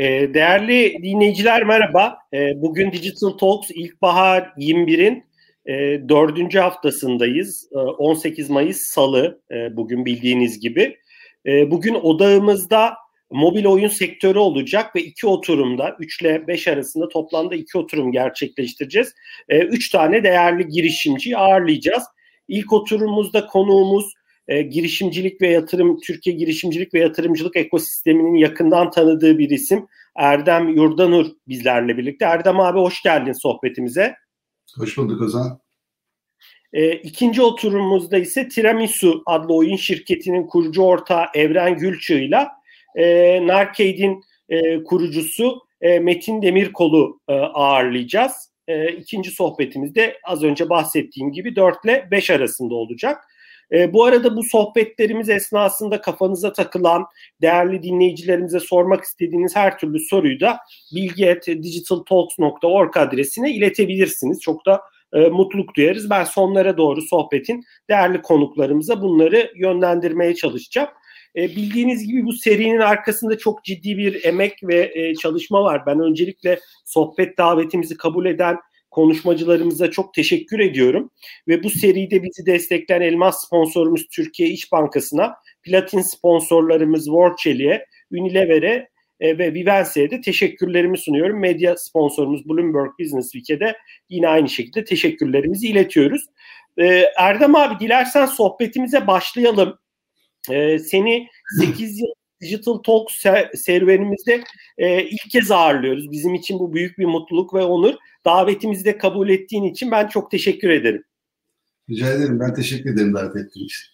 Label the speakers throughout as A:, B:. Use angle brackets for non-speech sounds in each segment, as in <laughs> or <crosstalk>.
A: Ee, değerli dinleyiciler merhaba. Ee, bugün Digital Talks İlkbahar 21'in e, dördüncü haftasındayız. 18 Mayıs Salı e, bugün bildiğiniz gibi. Bugün odağımızda mobil oyun sektörü olacak ve iki oturumda 3 ile 5 arasında toplamda iki oturum gerçekleştireceğiz. 3 tane değerli girişimciyi ağırlayacağız. İlk oturumumuzda konuğumuz e, girişimcilik ve yatırım Türkiye girişimcilik ve yatırımcılık ekosisteminin yakından tanıdığı bir isim Erdem Yurdanur bizlerle birlikte. Erdem abi hoş geldin sohbetimize.
B: Hoş bulduk Ozan.
A: E, ikinci oturumumuzda ise Tiramisu adlı oyun şirketinin kurucu ortağı Evren Gülçığ ile e, Narcade'in e, kurucusu e, Metin Demirkol'u e, ağırlayacağız. E, ikinci sohbetimizde az önce bahsettiğim gibi 4 ile 5 arasında olacak. E, bu arada bu sohbetlerimiz esnasında kafanıza takılan değerli dinleyicilerimize sormak istediğiniz her türlü soruyu da bilgi.digitaltalks.org adresine iletebilirsiniz. Çok da e, mutluluk duyarız. Ben sonlara doğru sohbetin değerli konuklarımıza bunları yönlendirmeye çalışacağım. E, bildiğiniz gibi bu serinin arkasında çok ciddi bir emek ve e, çalışma var. Ben öncelikle sohbet davetimizi kabul eden konuşmacılarımıza çok teşekkür ediyorum. Ve bu seride bizi destekleyen elmas sponsorumuz Türkiye İş Bankası'na, platin sponsorlarımız Worldcheli'ye, Unilever'e e, ve Vivense'ye de teşekkürlerimi sunuyorum. Medya sponsorumuz Bloomberg Business Week'e de yine aynı şekilde teşekkürlerimizi iletiyoruz. E, Erdem abi dilersen sohbetimize başlayalım. E, seni 8 yıl Digital Talk serüvenimizde ilk kez ağırlıyoruz. Bizim için bu büyük bir mutluluk ve onur. Davetimizi de kabul ettiğin için ben çok teşekkür ederim.
B: Rica ederim. Ben teşekkür ederim davet ettiğin için.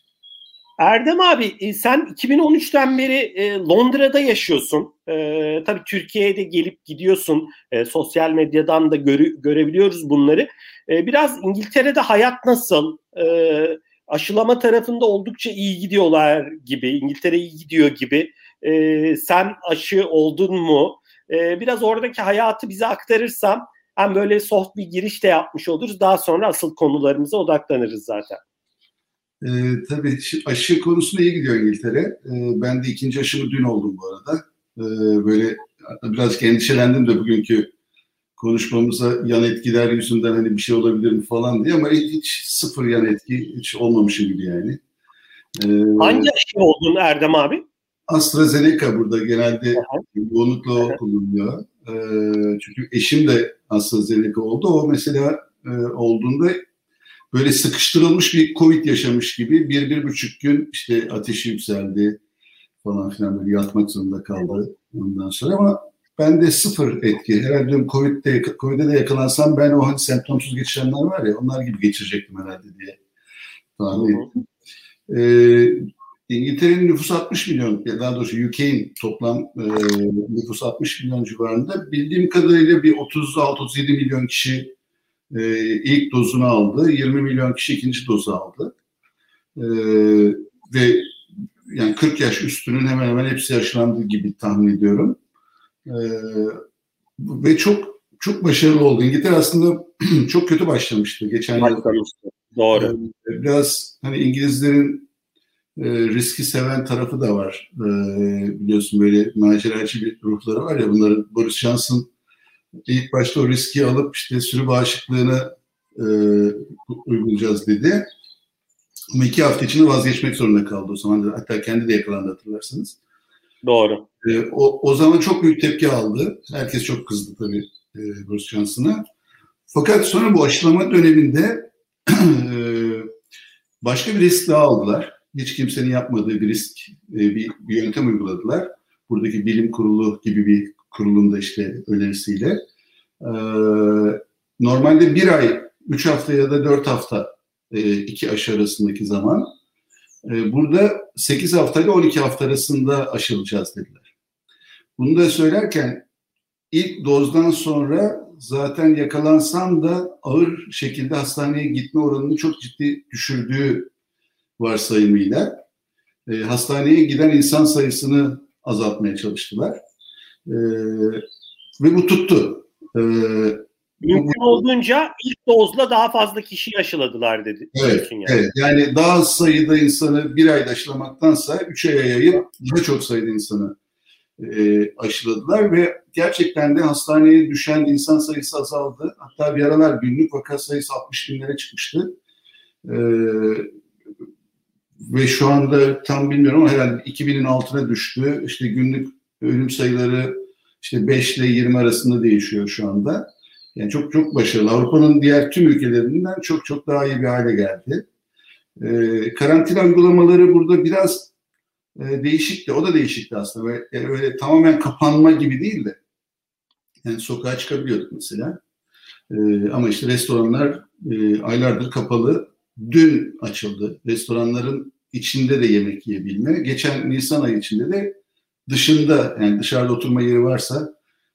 A: Erdem abi e, sen 2013'ten beri e, Londra'da yaşıyorsun. E, tabii Türkiye'ye de gelip gidiyorsun. E, sosyal medyadan da görü, görebiliyoruz bunları. Biraz İngiltere'de hayat nasıl? Aşılama tarafında oldukça iyi gidiyorlar gibi. İngiltere iyi gidiyor gibi. Sen aşı oldun mu? Biraz oradaki hayatı bize aktarırsan hem böyle soft bir giriş de yapmış oluruz. Daha sonra asıl konularımıza odaklanırız zaten.
B: E, tabii aşı konusunda iyi gidiyor İngiltere. E, ben de ikinci aşımı dün oldum bu arada. E, böyle birazcık endişelendim de bugünkü konuşmamıza yan etkiler yüzünden hani bir şey olabilir mi falan diye ama hiç sıfır yan etki hiç olmamışım gibi yani.
A: Ee, Hangi aşı oldun Erdem abi?
B: AstraZeneca burada genelde yoğunlukla kullanılıyor. Ee, çünkü eşim de AstraZeneca oldu. O mesela e, olduğunda böyle sıkıştırılmış bir Covid yaşamış gibi bir, bir buçuk gün işte ateşi yükseldi falan filan böyle yatmak zorunda kaldı ondan sonra ama ben de sıfır etki. Herhalde diyorum Covid'de, Covid'e de yakalansam ben o hani semptomsuz geçirenler var ya onlar gibi geçirecektim herhalde diye tahmin ettim. Ee, İngiltere'nin nüfusu 60 milyon, daha doğrusu UK'in toplam e, nüfusu 60 milyon civarında. Bildiğim kadarıyla bir 36-37 milyon kişi e, ilk dozunu aldı, 20 milyon kişi ikinci dozu aldı. E, ve yani 40 yaş üstünün hemen hemen hepsi aşılandı gibi tahmin ediyorum. E, ve çok çok başarılı oldu. İngiltere aslında <clears throat> çok kötü başlamıştı geçen yıl.
A: Doğru.
B: E, biraz hani İngilizlerin e, riski seven tarafı da var. E, biliyorsun böyle maceracı bir ruhları var ya bunların Boris Johnson ilk başta o riski alıp işte sürü bağışıklığını e, uygulayacağız dedi. Ama iki hafta içinde vazgeçmek zorunda kaldı o zaman. Hatta kendi de yakalandı hatırlarsanız.
A: Doğru.
B: E, o, o zaman çok büyük tepki aldı. Herkes çok kızdı tabii e, Boris Johnson'a. Fakat sonra bu aşılama döneminde <clears throat> e, başka bir risk daha aldılar hiç kimsenin yapmadığı bir risk, e, bir, yöntem uyguladılar. Buradaki bilim kurulu gibi bir kurulun da işte önerisiyle. Ee, normalde bir ay, üç hafta ya da dört hafta e, iki aşı arasındaki zaman. E, burada sekiz hafta ile on iki hafta arasında aşılacağız dediler. Bunu da söylerken ilk dozdan sonra zaten yakalansan da ağır şekilde hastaneye gitme oranını çok ciddi düşürdüğü varsayımıyla e, hastaneye giden insan sayısını azaltmaya çalıştılar. E, ve bu tuttu. E,
A: Mümkün olduğunca ilk dozla daha fazla kişi aşıladılar dedi.
B: Evet, yani. evet. Yani daha az sayıda insanı bir ayda aşılamaktansa üç aya yayıp daha çok sayıda insanı e, aşıladılar ve gerçekten de hastaneye düşen insan sayısı azaldı. Hatta bir aralar günlük vaka sayısı 60 binlere çıkmıştı. E, ve şu anda tam bilmiyorum ama herhalde 2000'in altına düştü. İşte günlük ölüm sayıları işte 5 ile 20 arasında değişiyor şu anda. Yani çok çok başarılı. Avrupa'nın diğer tüm ülkelerinden çok çok daha iyi bir hale geldi. Ee, karantina uygulamaları burada biraz e, değişikti. O da değişikti aslında. Böyle, yani öyle tamamen kapanma gibi değil de. Yani sokağa çıkabiliyorduk mesela. Ee, ama işte restoranlar e, aylardır kapalı. Dün açıldı. Restoranların içinde de yemek yiyebilme. Geçen Nisan ayı içinde de dışında yani dışarıda oturma yeri varsa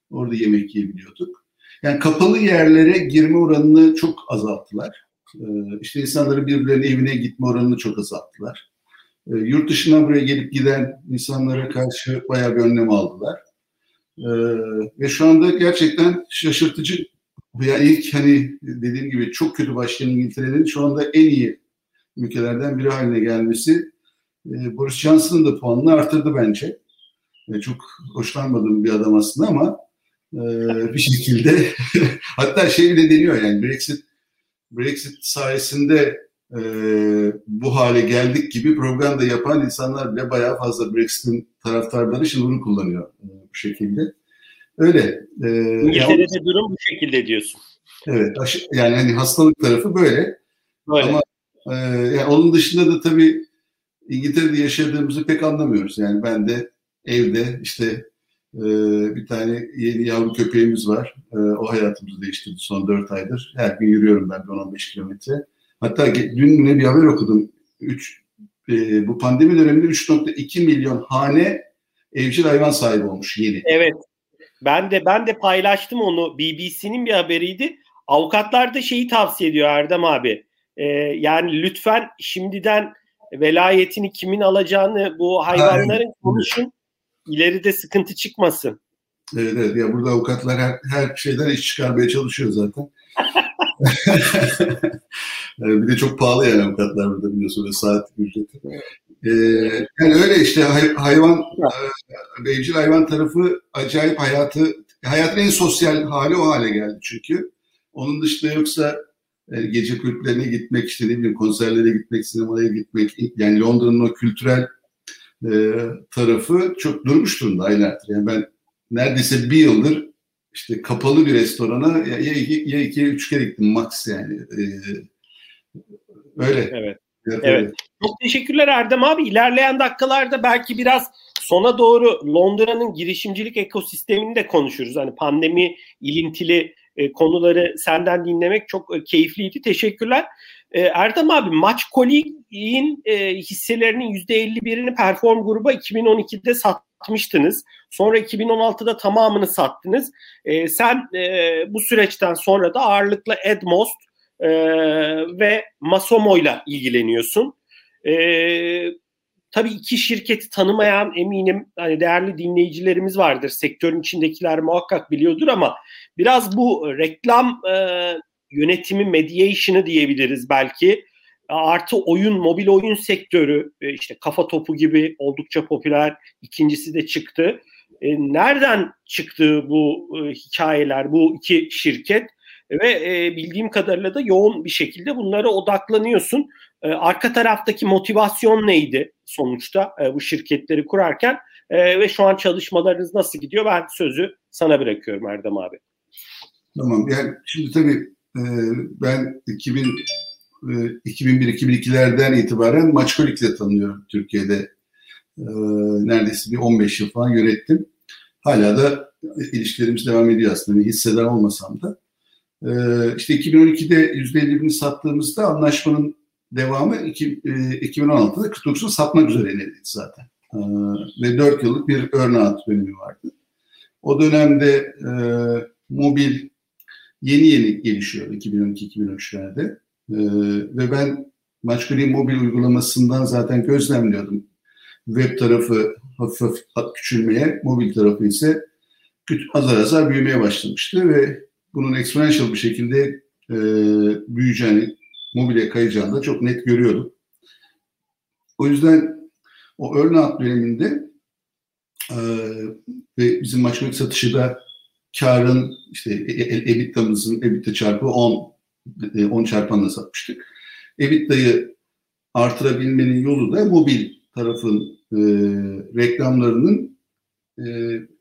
B: orada yemek yiyebiliyorduk. Yani kapalı yerlere girme oranını çok azalttılar. Ee, işte insanların birbirlerinin evine gitme oranını çok azalttılar. Ee, yurt dışına buraya gelip giden insanlara karşı bayağı bir önlem aldılar. Ee, ve şu anda gerçekten şaşırtıcı yani ilk hani dediğim gibi çok kötü başlayan İngiltere'nin şu anda en iyi ülkelerden biri haline gelmesi e, Boris Johnson'ın da puanını artırdı bence. E, çok hoşlanmadığım bir adam aslında ama e, bir şekilde <laughs> hatta şey bile deniyor yani Brexit Brexit sayesinde e, bu hale geldik gibi propaganda yapan insanlar bile bayağı fazla Brexit'in taraftarları şimdi bunu kullanıyor e, bu şekilde. Öyle.
A: E, İngiltere'de yani, durum bu şekilde diyorsun.
B: Evet. Yani hani hastalık tarafı böyle. böyle. Ama e, yani onun dışında da tabii İngiltere'de yaşadığımızı pek anlamıyoruz. Yani ben de evde işte e, bir tane yeni yavru köpeğimiz var. E, o hayatımızı değiştirdi son 4 aydır. Her gün yürüyorum ben 10-15 kilometre. Hatta dün ne bir haber okudum. 3 e, bu pandemi döneminde 3.2 milyon hane evcil hayvan sahibi olmuş yeni.
A: Evet. Ben de ben de paylaştım onu. BBC'nin bir haberiydi. Avukatlar da şeyi tavsiye ediyor Erdem abi. Ee, yani lütfen şimdiden velayetini kimin alacağını bu hayvanların konuşun ileride sıkıntı çıkmasın.
B: Evet, evet. Ya burada avukatlar her, her şeyden iş çıkarmaya çalışıyor zaten. <laughs> bir de çok pahalı yani avukatlar burada biliyorsun ve saat ücreti. Ee, yani öyle işte hay, hayvan evcil hayvan tarafı acayip hayatı hayatın en sosyal hali o hale geldi çünkü. Onun dışında yoksa e, gece kulüplerine gitmek işte ne bileyim konserlere gitmek, sinemaya gitmek yani Londra'nın o kültürel e, tarafı çok durmuş durumda aylardır. Yani ben neredeyse bir yıldır işte kapalı bir restorana ya, ya, iki, ya iki üç kere gittim max yani. E, öyle.
A: Evet. Evet. evet. Çok teşekkürler Erdem abi. İlerleyen dakikalarda belki biraz sona doğru Londra'nın girişimcilik ekosistemini de konuşuruz. Hani pandemi ilintili e, konuları senden dinlemek çok e, keyifliydi. Teşekkürler. E, Erdem abi Maç Kolik'in e, hisselerinin %51'ini Perform gruba 2012'de satmıştınız. Sonra 2016'da tamamını sattınız. E, sen e, bu süreçten sonra da ağırlıkla Edmost e, ve Masomo ile ilgileniyorsun. E, tabii iki şirketi tanımayan eminim hani değerli dinleyicilerimiz vardır. Sektörün içindekiler muhakkak biliyordur ama biraz bu reklam e, yönetimi, mediation'ı diyebiliriz belki. Artı oyun, mobil oyun sektörü e, işte kafa topu gibi oldukça popüler. İkincisi de çıktı. E, nereden çıktı bu e, hikayeler, bu iki şirket? Ve bildiğim kadarıyla da yoğun bir şekilde bunlara odaklanıyorsun. Arka taraftaki motivasyon neydi sonuçta bu şirketleri kurarken? Ve şu an çalışmalarınız nasıl gidiyor? Ben sözü sana bırakıyorum Erdem abi.
B: Tamam. Yani şimdi tabii ee, ben 2000 2001-2002'lerden e, itibaren Maçkolik'le tanıyorum Türkiye'de. Ee, neredeyse bir 15 yıl falan yönettim. Hala da ilişkilerimiz devam ediyor aslında. Bir hisseder olmasam da. Ee, işte 2012'de %51'ini sattığımızda anlaşmanın devamı 2016'da 49'unu satmak üzereydi zaten. Ve 4 yıllık bir earn-out dönemi vardı. O dönemde e, mobil yeni yeni gelişiyor 2012-2013'lerde. Ee, ve ben Maçkari mobil uygulamasından zaten gözlemliyordum. Web tarafı hafif hafif küçülmeye, mobil tarafı ise azar azar büyümeye başlamıştı ve bunun exponential bir şekilde e, büyüyeceğini, mobile kayacağını da çok net görüyordum. O yüzden o earnout döneminde e, ve bizim maçmatik satışı da karın işte EBITDA'mızın EBITDA çarpı 10 10 çarpanla satmıştık. EBITDA'yı artırabilmenin yolu da mobil tarafın e, reklamlarının e,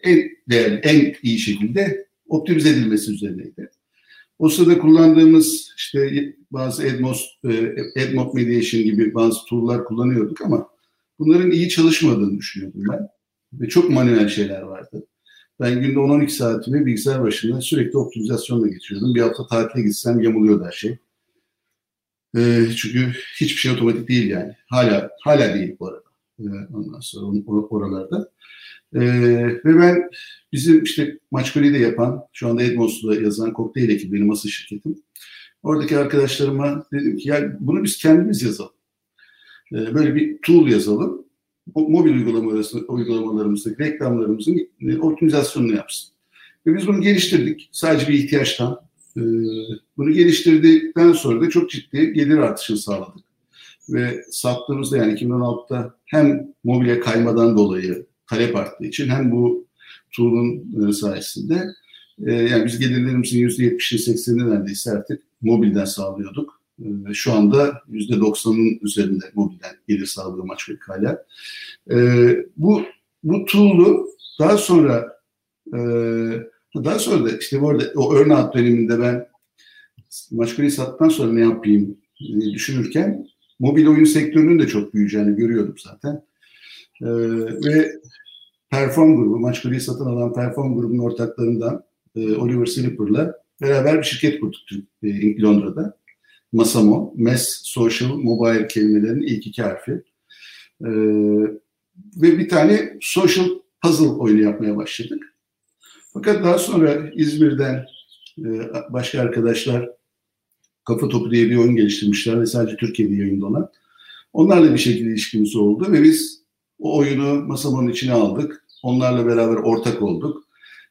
B: en değerli, en iyi şekilde optimize edilmesi üzerineydi. O sırada kullandığımız işte bazı Edmos, e, Edmod Mediation gibi bazı tool'lar kullanıyorduk ama bunların iyi çalışmadığını düşünüyordum ben. Ve çok manuel şeyler vardı. Ben günde 10-12 saatimi bilgisayar başında sürekli optimizasyonla geçiriyordum. Bir hafta tatile gitsem yamuluyordu her şey. E, çünkü hiçbir şey otomatik değil yani. Hala hala değil bu arada. E, ondan sonra oralarda. E, ve ben bizim işte Maçkoli'de yapan, şu anda Edmonds'da yazan kokteyl ekibi benim asıl şirketim. Oradaki arkadaşlarıma dedim ki ya bunu biz kendimiz yazalım. E, böyle bir tool yazalım. O, mobil uygulamalarımızdaki reklamlarımızın e, optimizasyonunu yapsın. Ve biz bunu geliştirdik. Sadece bir ihtiyaçtan. E, bunu geliştirdikten sonra da çok ciddi gelir artışı sağladık. Ve sattığımızda yani 2016'da hem mobile kaymadan dolayı talep arttığı için hem bu tool'un e, sayesinde e, yani biz gelirlerimizin %70'ini 80'ini neredeyse artık mobilden sağlıyorduk. E, şu anda %90'ın üzerinde mobilden gelir sağlıyor Maçkolik hala. Bu, bu tool'u daha sonra daha sonra da işte bu arada o earnout döneminde ben Maçkolik'i sattıktan sonra ne yapayım düşünürken mobil oyun sektörünün de çok büyüyeceğini görüyordum zaten. Ee, ve Perform grubu, Maçkali'yi satın alan Perform grubunun ortaklarından e, Oliver Slipper'la beraber bir şirket kurduk e, Londra'da. Masamo, Mass Social Mobile kelimelerinin ilk iki harfi. E, ve bir tane social puzzle oyunu yapmaya başladık. Fakat daha sonra İzmir'den e, başka arkadaşlar Kafa Topu diye bir oyun geliştirmişler ve sadece Türkiye'de yayında olan. Onlarla bir şekilde ilişkimiz oldu ve biz o oyunu masamın içine aldık. Onlarla beraber ortak olduk.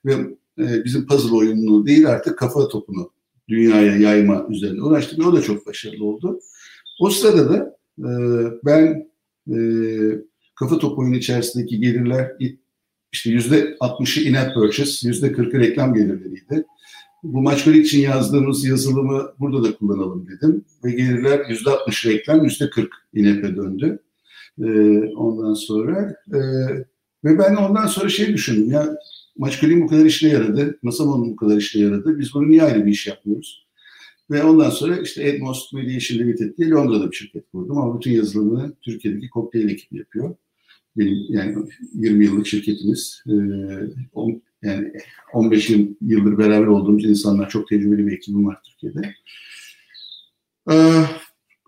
B: Ve e, bizim puzzle oyununu değil artık kafa topunu dünyaya yayma üzerine uğraştık. O da çok başarılı oldu. O sırada da e, ben e, kafa topu oyunu içerisindeki gelirler işte yüzde 60'ı in-app purchase, yüzde 40'ı reklam gelirleriydi. Bu maçları için yazdığımız yazılımı burada da kullanalım dedim. Ve gelirler yüzde 60 reklam, yüzde 40 in-app'e döndü. E, ondan sonra e, ve ben ondan sonra şey düşündüm ya Maçkali'nin bu kadar işine yaradı, Masamo'nun bu kadar işine yaradı. Biz bunu niye ayrı bir iş yapmıyoruz? Ve ondan sonra işte Edmos Mediation Limited diye Londra'da bir şirket kurdum. Ama bütün yazılımını Türkiye'deki kokteyl ekibi yapıyor. Benim yani 20 yıllık şirketimiz. E, on, yani 15 yıldır beraber olduğumuz insanlar çok tecrübeli bir ekibim var Türkiye'de. Ee,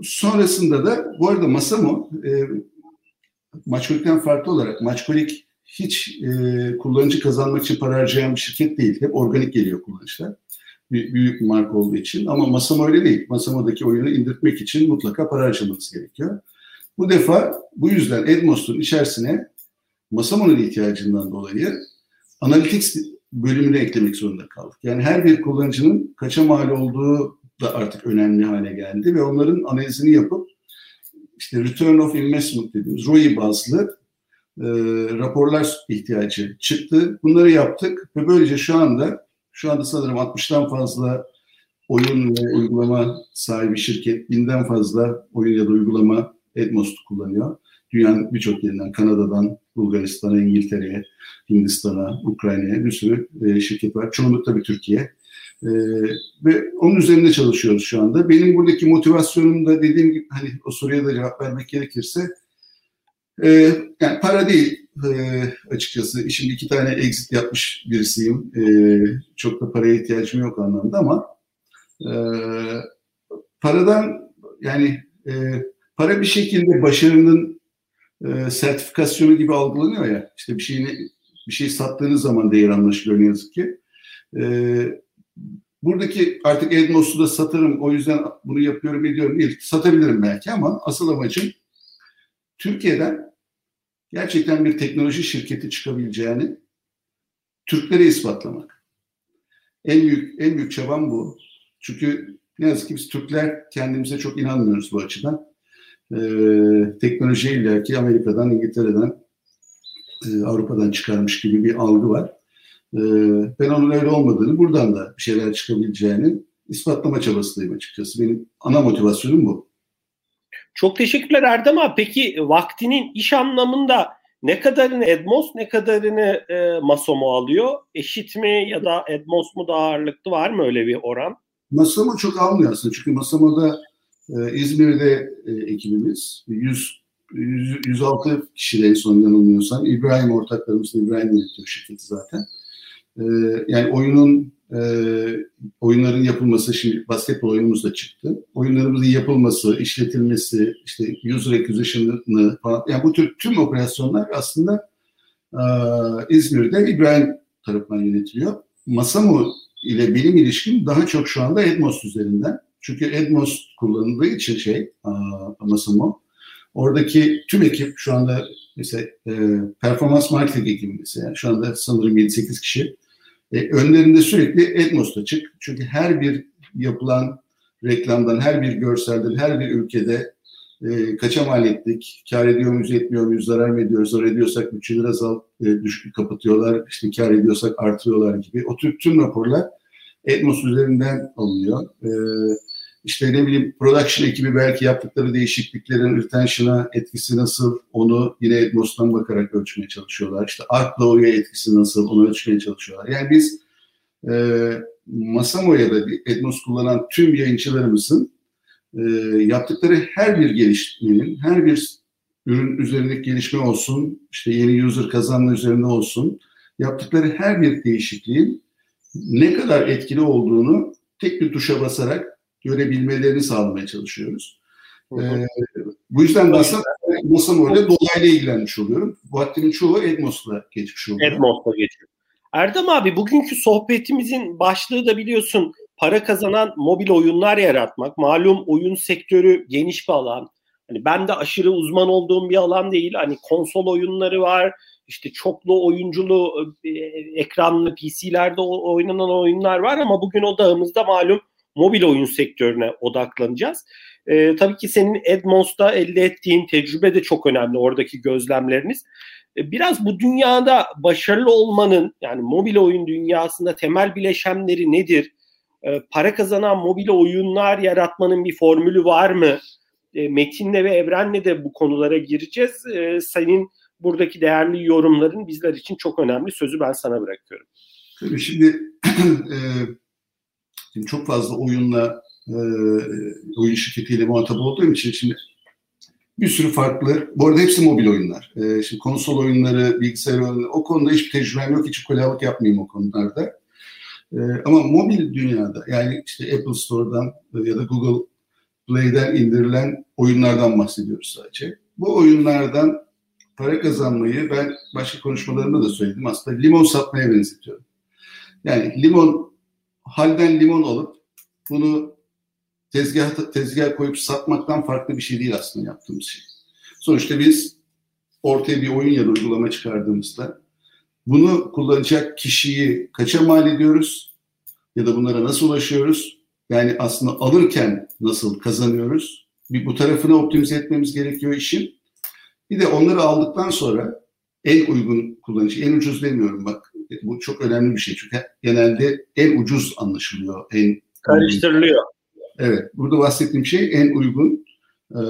B: sonrasında da bu arada Masamo e, Maçkolik'ten farklı olarak Maçkolik hiç e, kullanıcı kazanmak için para harcayan bir şirket değil. Hep organik geliyor kullanıcılar. Bir, büyük bir marka olduğu için. Ama Masamo öyle değil. Masamo'daki oyunu indirtmek için mutlaka para harcamanız gerekiyor. Bu defa bu yüzden Edmos'un içerisine Masamo'nun ihtiyacından dolayı Analytics bölümünü eklemek zorunda kaldık. Yani her bir kullanıcının kaça mal olduğu da artık önemli hale geldi ve onların analizini yapıp işte return of investment dediğimiz ROI bazlı e, raporlar ihtiyacı çıktı. Bunları yaptık ve böylece şu anda şu anda sanırım 60'tan fazla oyun ve uygulama sahibi şirket, binden fazla oyun ya da uygulama Edmost'u kullanıyor. Dünyanın birçok yerinden, Kanada'dan, Bulgaristan'a, İngiltere'ye, Hindistan'a, Ukrayna'ya bir sürü e, şirket var. Çoğunlukla bir Türkiye. Ee, ve onun üzerinde çalışıyoruz şu anda. Benim buradaki motivasyonum da dediğim gibi hani o soruya da cevap vermek gerekirse e, yani para değil e, açıkçası. Şimdi iki tane exit yapmış birisiyim. E, çok da paraya ihtiyacım yok anlamda ama e, paradan yani e, para bir şekilde başarının e, sertifikasyonu gibi algılanıyor ya. İşte bir şeyini bir şey sattığınız zaman değer anlaşılıyor ne yazık ki. E, buradaki artık Edmos'u da satarım o yüzden bunu yapıyorum ediyorum değil. Satabilirim belki ama asıl amacım Türkiye'den gerçekten bir teknoloji şirketi çıkabileceğini Türklere ispatlamak. En büyük en büyük çabam bu. Çünkü ne yazık ki biz Türkler kendimize çok inanmıyoruz bu açıdan. Ee, teknolojiye illaki Amerika'dan, İngiltere'den e, Avrupa'dan çıkarmış gibi bir algı var. E, ben onun öyle olmadığını, buradan da bir şeyler çıkabileceğini ispatlama çabasındayım açıkçası. Benim ana motivasyonum bu.
A: Çok teşekkürler Erdem abi. Peki vaktinin iş anlamında ne kadarını Edmos ne kadarını e, Masomo alıyor? Eşit mi ya da Edmos mu daha ağırlıklı var mı öyle bir oran?
B: Masomo çok almıyor aslında. Çünkü Masomo'da e, İzmir'de e, ekibimiz 100, 100 106 kişiyle en son yanılmıyorsam. İbrahim ortaklarımız İbrahim yönetiyor şirketi zaten. E, yani oyunun e, oyunların yapılması, şimdi basketbol oyunumuz da çıktı. Oyunlarımızın yapılması, işletilmesi, işte user acquisition'ı falan, yani bu tür tüm operasyonlar aslında e, İzmir'de İbrahim tarafından yönetiliyor. Masamo ile benim ilişkim daha çok şu anda Edmos üzerinden. Çünkü Edmos kullanıldığı için şey, Masamo, oradaki tüm ekip şu anda mesela e, performans marketing ekibi mesela şu anda sanırım 7-8 kişi e, önlerinde sürekli Edmos'ta çık. Çünkü her bir yapılan reklamdan, her bir görselden, her bir ülkede e, kaça mal ettik, kar ediyor muyuz, etmiyor muyuz, zarar mı ediyoruz, zarar ediyorsak bütçeleri azal, e, düşük kapatıyorlar, işte kar ediyorsak artırıyorlar gibi. O tür tüm raporlar Edmos üzerinden alınıyor. E, işte ne bileyim production ekibi belki yaptıkları değişikliklerin retention'a etkisi nasıl onu yine Edmos'tan bakarak ölçmeye çalışıyorlar. İşte Art'la oraya etkisi nasıl onu ölçmeye çalışıyorlar. Yani biz e, Masamo'ya da Edmos kullanan tüm yayıncılarımızın e, yaptıkları her bir gelişmenin, her bir ürün üzerindeki gelişme olsun, işte yeni user kazanma üzerinde olsun, yaptıkları her bir değişikliğin ne kadar etkili olduğunu tek bir tuşa basarak görebilmelerini sağlamaya çalışıyoruz. Ee, bu yüzden de aslında Edmos'la öyle dolaylı ilgilenmiş oluyorum. Vaktinin çoğu Edmos'la geçmiş oluyor.
A: Edmos'la geçiyor. Erdem abi bugünkü sohbetimizin başlığı da biliyorsun para kazanan mobil oyunlar yaratmak. Malum oyun sektörü geniş bir alan. Hani ben de aşırı uzman olduğum bir alan değil. Hani konsol oyunları var. İşte çoklu oyunculu e, ekranlı PC'lerde oynanan oyunlar var ama bugün odağımızda malum mobil oyun sektörüne odaklanacağız. E, tabii ki senin Edmons'ta elde ettiğin tecrübe de çok önemli oradaki gözlemleriniz. E, biraz bu dünyada başarılı olmanın yani mobil oyun dünyasında temel bileşenleri nedir? E, para kazanan mobil oyunlar yaratmanın bir formülü var mı? E, Metin'le ve Evren'le de bu konulara gireceğiz. E, senin buradaki değerli yorumların bizler için çok önemli. Sözü ben sana bırakıyorum.
B: Tabii şimdi <clears throat> e, Şimdi çok fazla oyunla e, oyun şirketiyle muhatap olduğum için şimdi bir sürü farklı, bu arada hepsi mobil oyunlar. E, şimdi konsol oyunları, bilgisayar oyunları, o konuda hiçbir tecrübem yok, hiç kulalık yapmayayım o konularda. E, ama mobil dünyada, yani işte Apple Store'dan ya da Google Play'den indirilen oyunlardan bahsediyoruz sadece. Bu oyunlardan para kazanmayı ben başka konuşmalarımda da söyledim. Aslında limon satmaya benzetiyorum. Yani limon halden limon alıp bunu tezgah tezgah koyup satmaktan farklı bir şey değil aslında yaptığımız şey. Sonuçta biz ortaya bir oyun ya da uygulama çıkardığımızda bunu kullanacak kişiyi kaça mal ediyoruz ya da bunlara nasıl ulaşıyoruz? Yani aslında alırken nasıl kazanıyoruz? Bir bu tarafını optimize etmemiz gerekiyor işin. Bir de onları aldıktan sonra en uygun kullanıcı, en ucuz demiyorum bak bu çok önemli bir şey çünkü genelde en ucuz anlaşılıyor. En
A: karıştırılıyor.
B: Evet. Burada bahsettiğim şey en uygun. E,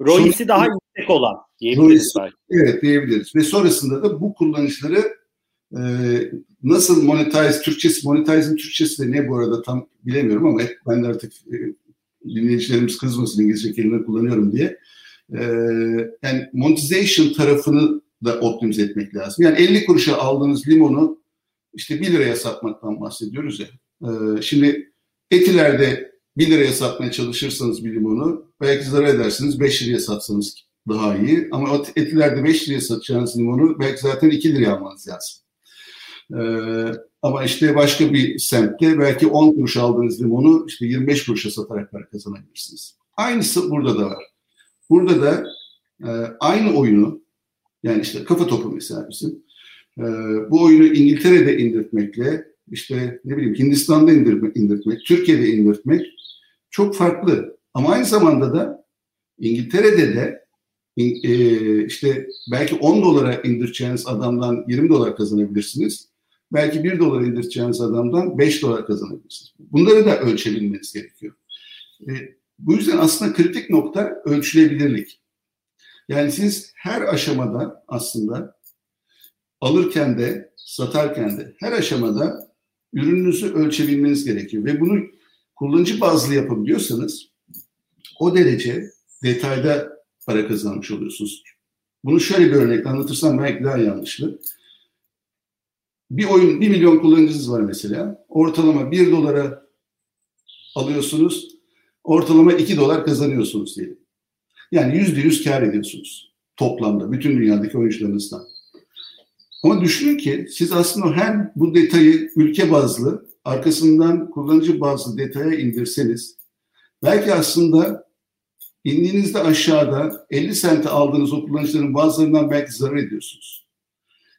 A: ROI'si daha yüksek olan diyebiliriz.
B: Evet diyebiliriz. Ve sonrasında da bu kullanıcıları e, nasıl monetize, Türkçesi, monetize'in Türkçesi de ne bu arada tam bilemiyorum ama ben de artık e, dinleyicilerimiz kızmasın İngilizce kelime kullanıyorum diye. E, yani monetization tarafını da optimize etmek lazım. Yani 50 kuruşa aldığınız limonu işte 1 liraya satmaktan bahsediyoruz ya. Ee, şimdi etilerde 1 liraya satmaya çalışırsanız bir limonu belki zarar edersiniz 5 liraya satsanız daha iyi. Ama etilerde 5 liraya satacağınız limonu belki zaten 2 liraya almanız lazım. Ee, ama işte başka bir semtte belki 10 kuruş aldığınız limonu işte 25 kuruşa satarak para kazanabilirsiniz. Aynısı burada da var. Burada da e, aynı oyunu yani işte kafa topu mesela bizim. Ee, bu oyunu İngiltere'de indirtmekle işte ne bileyim Hindistan'da indirmek, indirtmek, Türkiye'de indirtmek çok farklı. Ama aynı zamanda da İngiltere'de de e, işte belki 10 dolara indireceğiniz adamdan 20 dolar kazanabilirsiniz. Belki 1 dolar indireceğiniz adamdan 5 dolar kazanabilirsiniz. Bunları da ölçebilmeniz gerekiyor. E, bu yüzden aslında kritik nokta ölçülebilirlik. Yani siz her aşamada aslında alırken de satarken de her aşamada ürününüzü ölçebilmeniz gerekiyor. Ve bunu kullanıcı bazlı yapabiliyorsanız o derece detayda para kazanmış oluyorsunuz. Bunu şöyle bir örnek anlatırsam belki daha yanlışlı. Bir oyun, bir milyon kullanıcınız var mesela. Ortalama bir dolara alıyorsunuz. Ortalama iki dolar kazanıyorsunuz diyelim. Yani yüzde yüz kar ediyorsunuz toplamda bütün dünyadaki oyuncularınızdan. Ama düşünün ki siz aslında hem bu detayı ülke bazlı arkasından kullanıcı bazlı detaya indirseniz belki aslında indiğinizde aşağıda 50 sente aldığınız o kullanıcıların bazılarından belki zarar ediyorsunuz.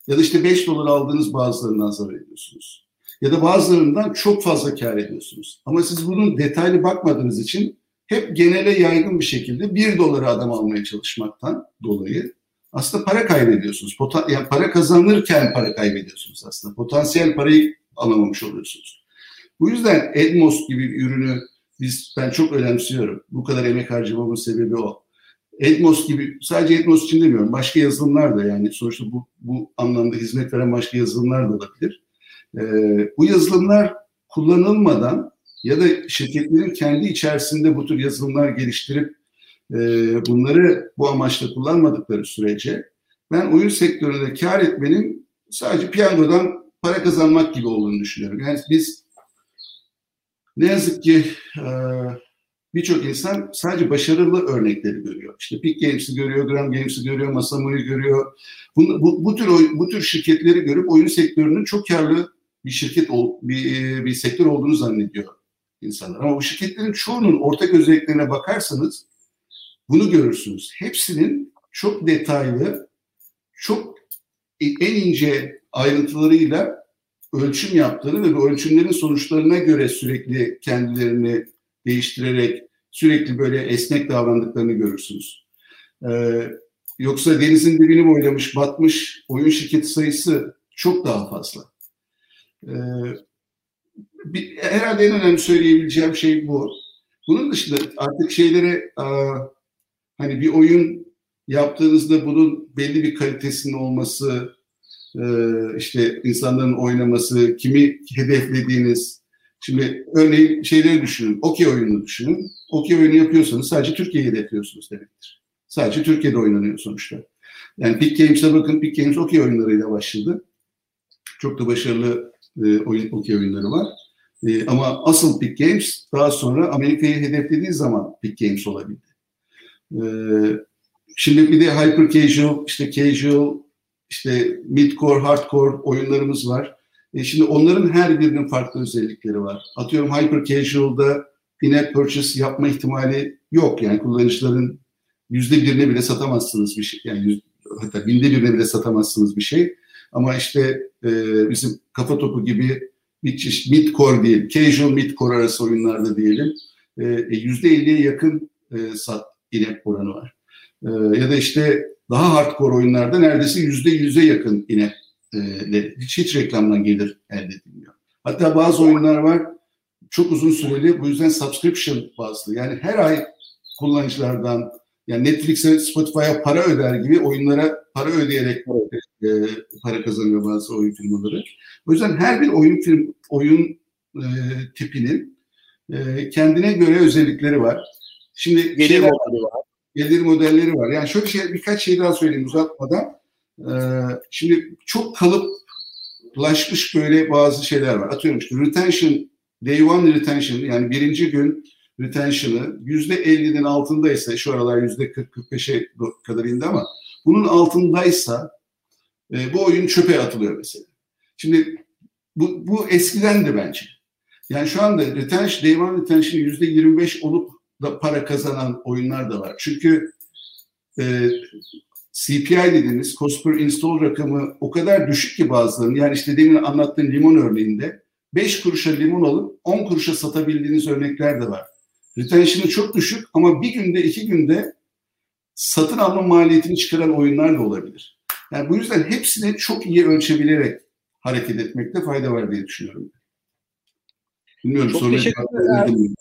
B: Ya da işte 5 dolar aldığınız bazılarından zarar ediyorsunuz. Ya da bazılarından çok fazla kar ediyorsunuz. Ama siz bunun detaylı bakmadığınız için hep genele yaygın bir şekilde 1 dolara adam almaya çalışmaktan dolayı aslında para kaybediyorsunuz. Potan yani para kazanırken para kaybediyorsunuz aslında. Potansiyel parayı alamamış oluyorsunuz. Bu yüzden Edmos gibi bir ürünü biz ben çok önemsiyorum. Bu kadar emek harcamamın sebebi o. Edmos gibi sadece Edmos için demiyorum. Başka yazılımlar da yani sonuçta bu, bu anlamda hizmet veren başka yazılımlar da olabilir. Ee, bu yazılımlar kullanılmadan ya da şirketlerin kendi içerisinde bu tür yazılımlar geliştirip e, bunları bu amaçla kullanmadıkları sürece ben oyun sektöründe kar etmenin sadece piyangodan para kazanmak gibi olduğunu düşünüyorum. Yani biz ne yazık ki e, birçok insan sadece başarılı örnekleri görüyor. İşte Peak Games'i görüyor, Gram Games'i görüyor, Masamu'yu görüyor. Bu, bu, bu tür bu tür şirketleri görüp oyun sektörünün çok karlı bir şirket bir, bir sektör olduğunu zannediyor insanlar. Ama bu şirketlerin çoğunun ortak özelliklerine bakarsanız bunu görürsünüz. Hepsinin çok detaylı, çok en ince ayrıntılarıyla ölçüm yaptığını ve bu ölçümlerin sonuçlarına göre sürekli kendilerini değiştirerek sürekli böyle esnek davrandıklarını görürsünüz. Ee, yoksa denizin dibini boylamış, batmış oyun şirketi sayısı çok daha fazla. Ee, bir, herhalde en önemli söyleyebileceğim şey bu. Bunun dışında artık şeylere hani bir oyun yaptığınızda bunun belli bir kalitesinin olması, e, işte insanların oynaması, kimi hedeflediğiniz. Şimdi örneğin şeyleri düşünün, okey oyununu düşünün. Okey oyunu yapıyorsanız sadece Türkiye'yi hedefliyorsunuz demektir. Sadece Türkiye'de oynanıyor sonuçta. Yani Peak Games'e bakın, Peak Games okey oyunlarıyla başladı. Çok da başarılı e, okey oyunları var. E, ama asıl Peak Games daha sonra Amerika'yı hedeflediği zaman Peak Games olabildi. E, şimdi bir de hyper casual, işte casual, işte midcore, hardcore oyunlarımız var. E şimdi onların her birinin farklı özellikleri var. Atıyorum hyper casual'da in-app purchase yapma ihtimali yok. Yani kullanıcıların yüzde birine bile satamazsınız bir şey. Yani yüz, hatta binde birine bile satamazsınız bir şey. Ama işte e, bizim kafa topu gibi bir çeşit mid-core değil, casual mid-core arası oyunlarda diyelim e, e, yüzde elliye yakın e, sat in-app oranı var. E, ya da işte daha hardcore oyunlarda neredeyse yüzde yüze yakın yine e, hiç, hiç reklamdan gelir elde edilmiyor. Hatta bazı oyunlar var çok uzun süreli bu yüzden subscription bazlı. Yani her ay kullanıcılardan yani Netflix'e Spotify'a para öder gibi oyunlara para ödeyerek e, para kazanıyor bazı oyun firmaları. O yüzden her bir oyun film oyun e, tipinin e, kendine göre özellikleri var.
A: Şimdi gelir var
B: gelir modelleri var. Yani şöyle şey, birkaç şey daha söyleyeyim uzatmadan. Ee, şimdi çok kalıplaşmış böyle bazı şeyler var. Atıyorum işte retention, day one retention yani birinci gün retention'ı yüzde 50'nin altındaysa şu aralar yüzde 40-45'e kadar indi ama bunun altındaysa e, bu oyun çöpe atılıyor mesela. Şimdi bu, bu eskiden de bence. Yani şu anda retention, day one retention yüzde 25 olup da para kazanan oyunlar da var. Çünkü e, CPI dediğimiz cost per install rakamı o kadar düşük ki bazılarının. Yani işte demin anlattığım limon örneğinde 5 kuruşa limon alıp 10 kuruşa satabildiğiniz örnekler de var. Retention'ı çok düşük ama bir günde iki günde satın alma maliyetini çıkaran oyunlar da olabilir. Yani bu yüzden hepsini çok iyi ölçebilerek hareket etmekte fayda var diye düşünüyorum.
A: Bilmiyorum çok teşekkür ederim.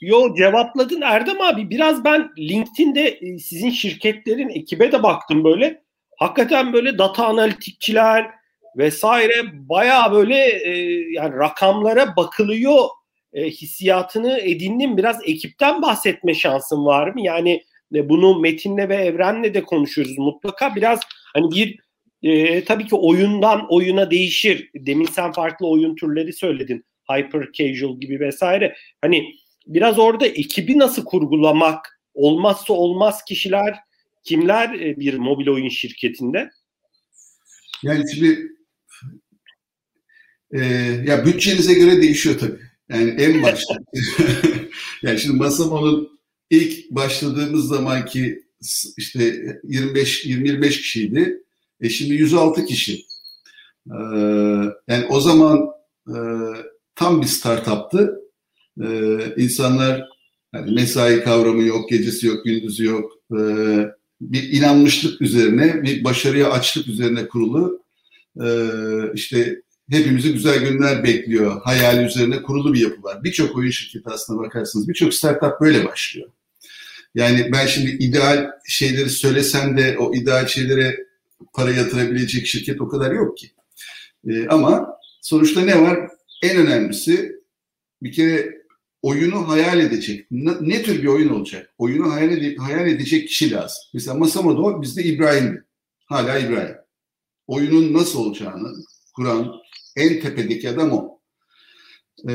A: Yo cevapladın Erdem abi. Biraz ben LinkedIn'de e, sizin şirketlerin ekibe de baktım böyle. Hakikaten böyle data analitikçiler vesaire baya böyle e, yani rakamlara bakılıyor e, hissiyatını edindim. Biraz ekipten bahsetme şansın var mı? Yani bunu Metin'le ve Evren'le de konuşuyoruz mutlaka. Biraz hani bir e, tabii ki oyundan oyuna değişir. Demin sen farklı oyun türleri söyledin. Hyper casual gibi vesaire. Hani biraz orada ekibi nasıl kurgulamak, olmazsa olmaz kişiler kimler e, bir mobil oyun şirketinde?
B: Yani şimdi e, ya bütçenize göre değişiyor tabii. Yani en başta. <laughs> <laughs> yani şimdi Masamo'nun ilk başladığımız zamanki işte 25 25 kişiydi. E şimdi 106 kişi. Ee, yani o zaman e, tam bir startuptı. Ee, insanlar yani mesai kavramı yok, gecesi yok, gündüzü yok. Ee, bir inanmışlık üzerine, bir başarıya açlık üzerine kurulu e, işte hepimizi güzel günler bekliyor. Hayali üzerine kurulu bir yapı var. Birçok oyun şirketi aslında bakarsınız. Birçok startup böyle başlıyor. Yani ben şimdi ideal şeyleri söylesem de o ideal şeylere para yatırabilecek şirket o kadar yok ki. Ee, ama sonuçta ne var? En önemlisi bir kere oyunu hayal edecek. Ne, ne tür bir oyun olacak? Oyunu hayal, ede, hayal edecek kişi lazım. Mesela Masamodo bizde İbrahim'di. Hala İbrahim. Oyunun nasıl olacağını kuran en tepedeki adam o. Ee,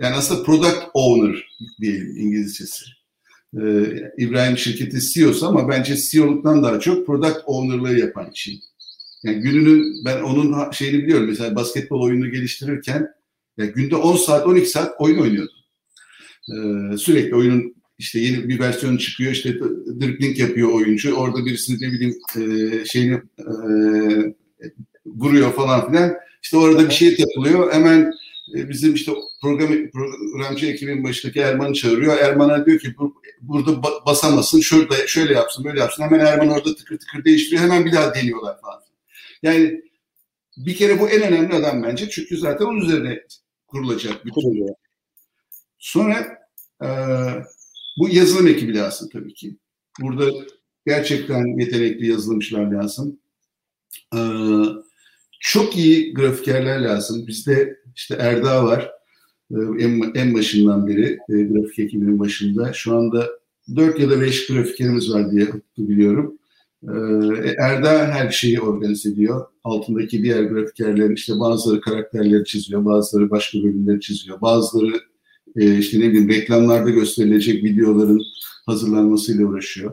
B: yani aslında product owner diyelim İngilizcesi. Ee, İbrahim şirketi CEO'su ama bence CEO'luktan daha çok product owner'lığı yapan kişi. Yani gününün ben onun şeyini biliyorum. Mesela basketbol oyununu geliştirirken ya günde 10 saat 12 saat oyun oynuyordu. Ee, sürekli oyunun işte yeni bir versiyon çıkıyor işte dribbling yapıyor oyuncu. Orada birisini ne bileyim e, şeyini e, vuruyor falan filan. İşte orada bir şey yapılıyor. Hemen e, bizim işte program programcı ekibin başındaki Erman'ı çağırıyor. Erman'a diyor ki burada basamasın, şurada şöyle yapsın, böyle yapsın. Hemen Erman orada tıkır tıkır değiştiriyor. Hemen bir daha deniyorlar falan. Yani bir kere bu en önemli adam bence. Çünkü zaten onun üzerine kurulacak bütün. Sonra e, bu yazılım ekibi lazım tabii ki. Burada gerçekten yetenekli yazılımcılar lazım. E, çok iyi grafikerler lazım. Bizde işte Erda var. E, en, en başından beri e, grafik ekibinin başında. Şu anda 4 ya da 5 grafikerimiz var diye biliyorum. E, Erda her şeyi organize ediyor. Altındaki diğer grafikerlerin işte bazıları karakterleri çiziyor, bazıları başka bölümleri çiziyor, bazıları işte ne bileyim reklamlarda gösterilecek videoların hazırlanmasıyla uğraşıyor.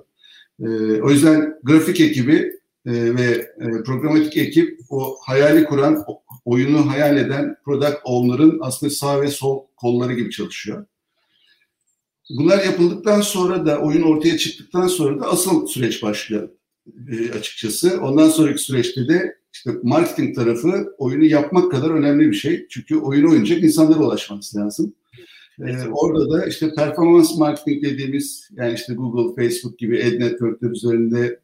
B: O yüzden grafik ekibi ve programatik ekip o hayali kuran, oyunu hayal eden product owner'ın aslında sağ ve sol kolları gibi çalışıyor. Bunlar yapıldıktan sonra da oyun ortaya çıktıktan sonra da asıl süreç başlıyor e, açıkçası. Ondan sonraki süreçte de işte marketing tarafı oyunu yapmak kadar önemli bir şey. Çünkü oyunu oynayacak insanlara ulaşması lazım. Ee, orada da işte performans marketing dediğimiz yani işte Google, Facebook gibi ad networkler üzerinde e,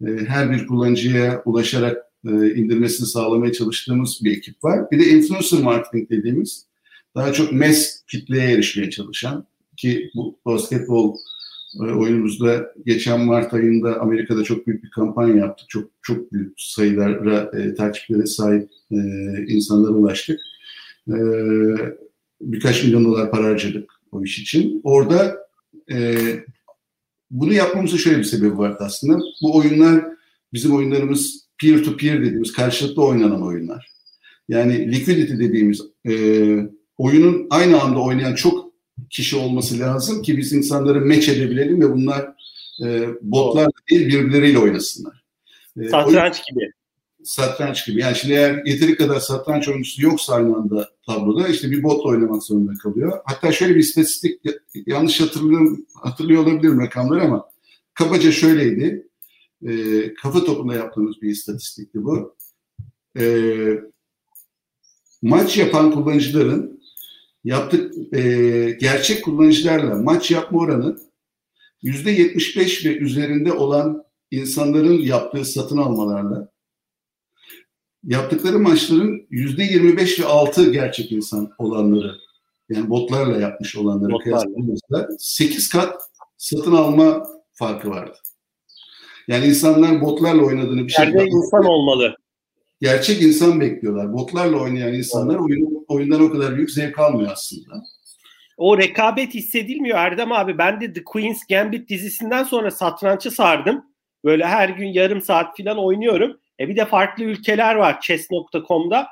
B: her bir kullanıcıya ulaşarak e, indirmesini sağlamaya çalıştığımız bir ekip var. Bir de influencer marketing dediğimiz daha çok mass kitleye erişmeye çalışan ki bu basketbol e, oyunumuzda geçen Mart ayında Amerika'da çok büyük bir kampanya yaptık. Çok çok büyük sayılara e, takipçilere sahip e, insanlara ulaştık. E, birkaç milyon dolar para harcadık o iş için. Orada e, bunu yapmamızın şöyle bir sebebi vardı aslında. Bu oyunlar bizim oyunlarımız peer to peer dediğimiz karşılıklı oynanan oyunlar. Yani liquidity dediğimiz e, oyunun aynı anda oynayan çok kişi olması lazım ki biz insanları meç edebilelim ve bunlar e, botlar değil birbirleriyle oynasınlar.
A: E, Satranç gibi
B: satranç gibi. Yani şimdi eğer yeteri kadar satranç oyuncusu yoksa aynı anda tabloda işte bir botla oynamak zorunda kalıyor. Hatta şöyle bir istatistik yanlış hatırlıyorum, hatırlıyor olabilirim rakamları ama kabaca şöyleydi. E, kafa topunda yaptığımız bir istatistikti bu. E, maç yapan kullanıcıların yaptık e, gerçek kullanıcılarla maç yapma oranı %75 ve üzerinde olan insanların yaptığı satın almalarla yaptıkları maçların %25 ve altı gerçek insan olanları yani botlarla yapmış olanları kıyasladığımızda 8 kat satın alma farkı vardı. Yani insanlar botlarla oynadığını bir şey
A: Gerçek insan olmalı.
B: Gerçek insan bekliyorlar. Botlarla oynayan insanlar oyun, oyundan o kadar büyük zevk almıyor aslında.
A: O rekabet hissedilmiyor Erdem abi. Ben de The Queen's Gambit dizisinden sonra satrançı sardım. Böyle her gün yarım saat falan oynuyorum. E bir de farklı ülkeler var chess.com'da.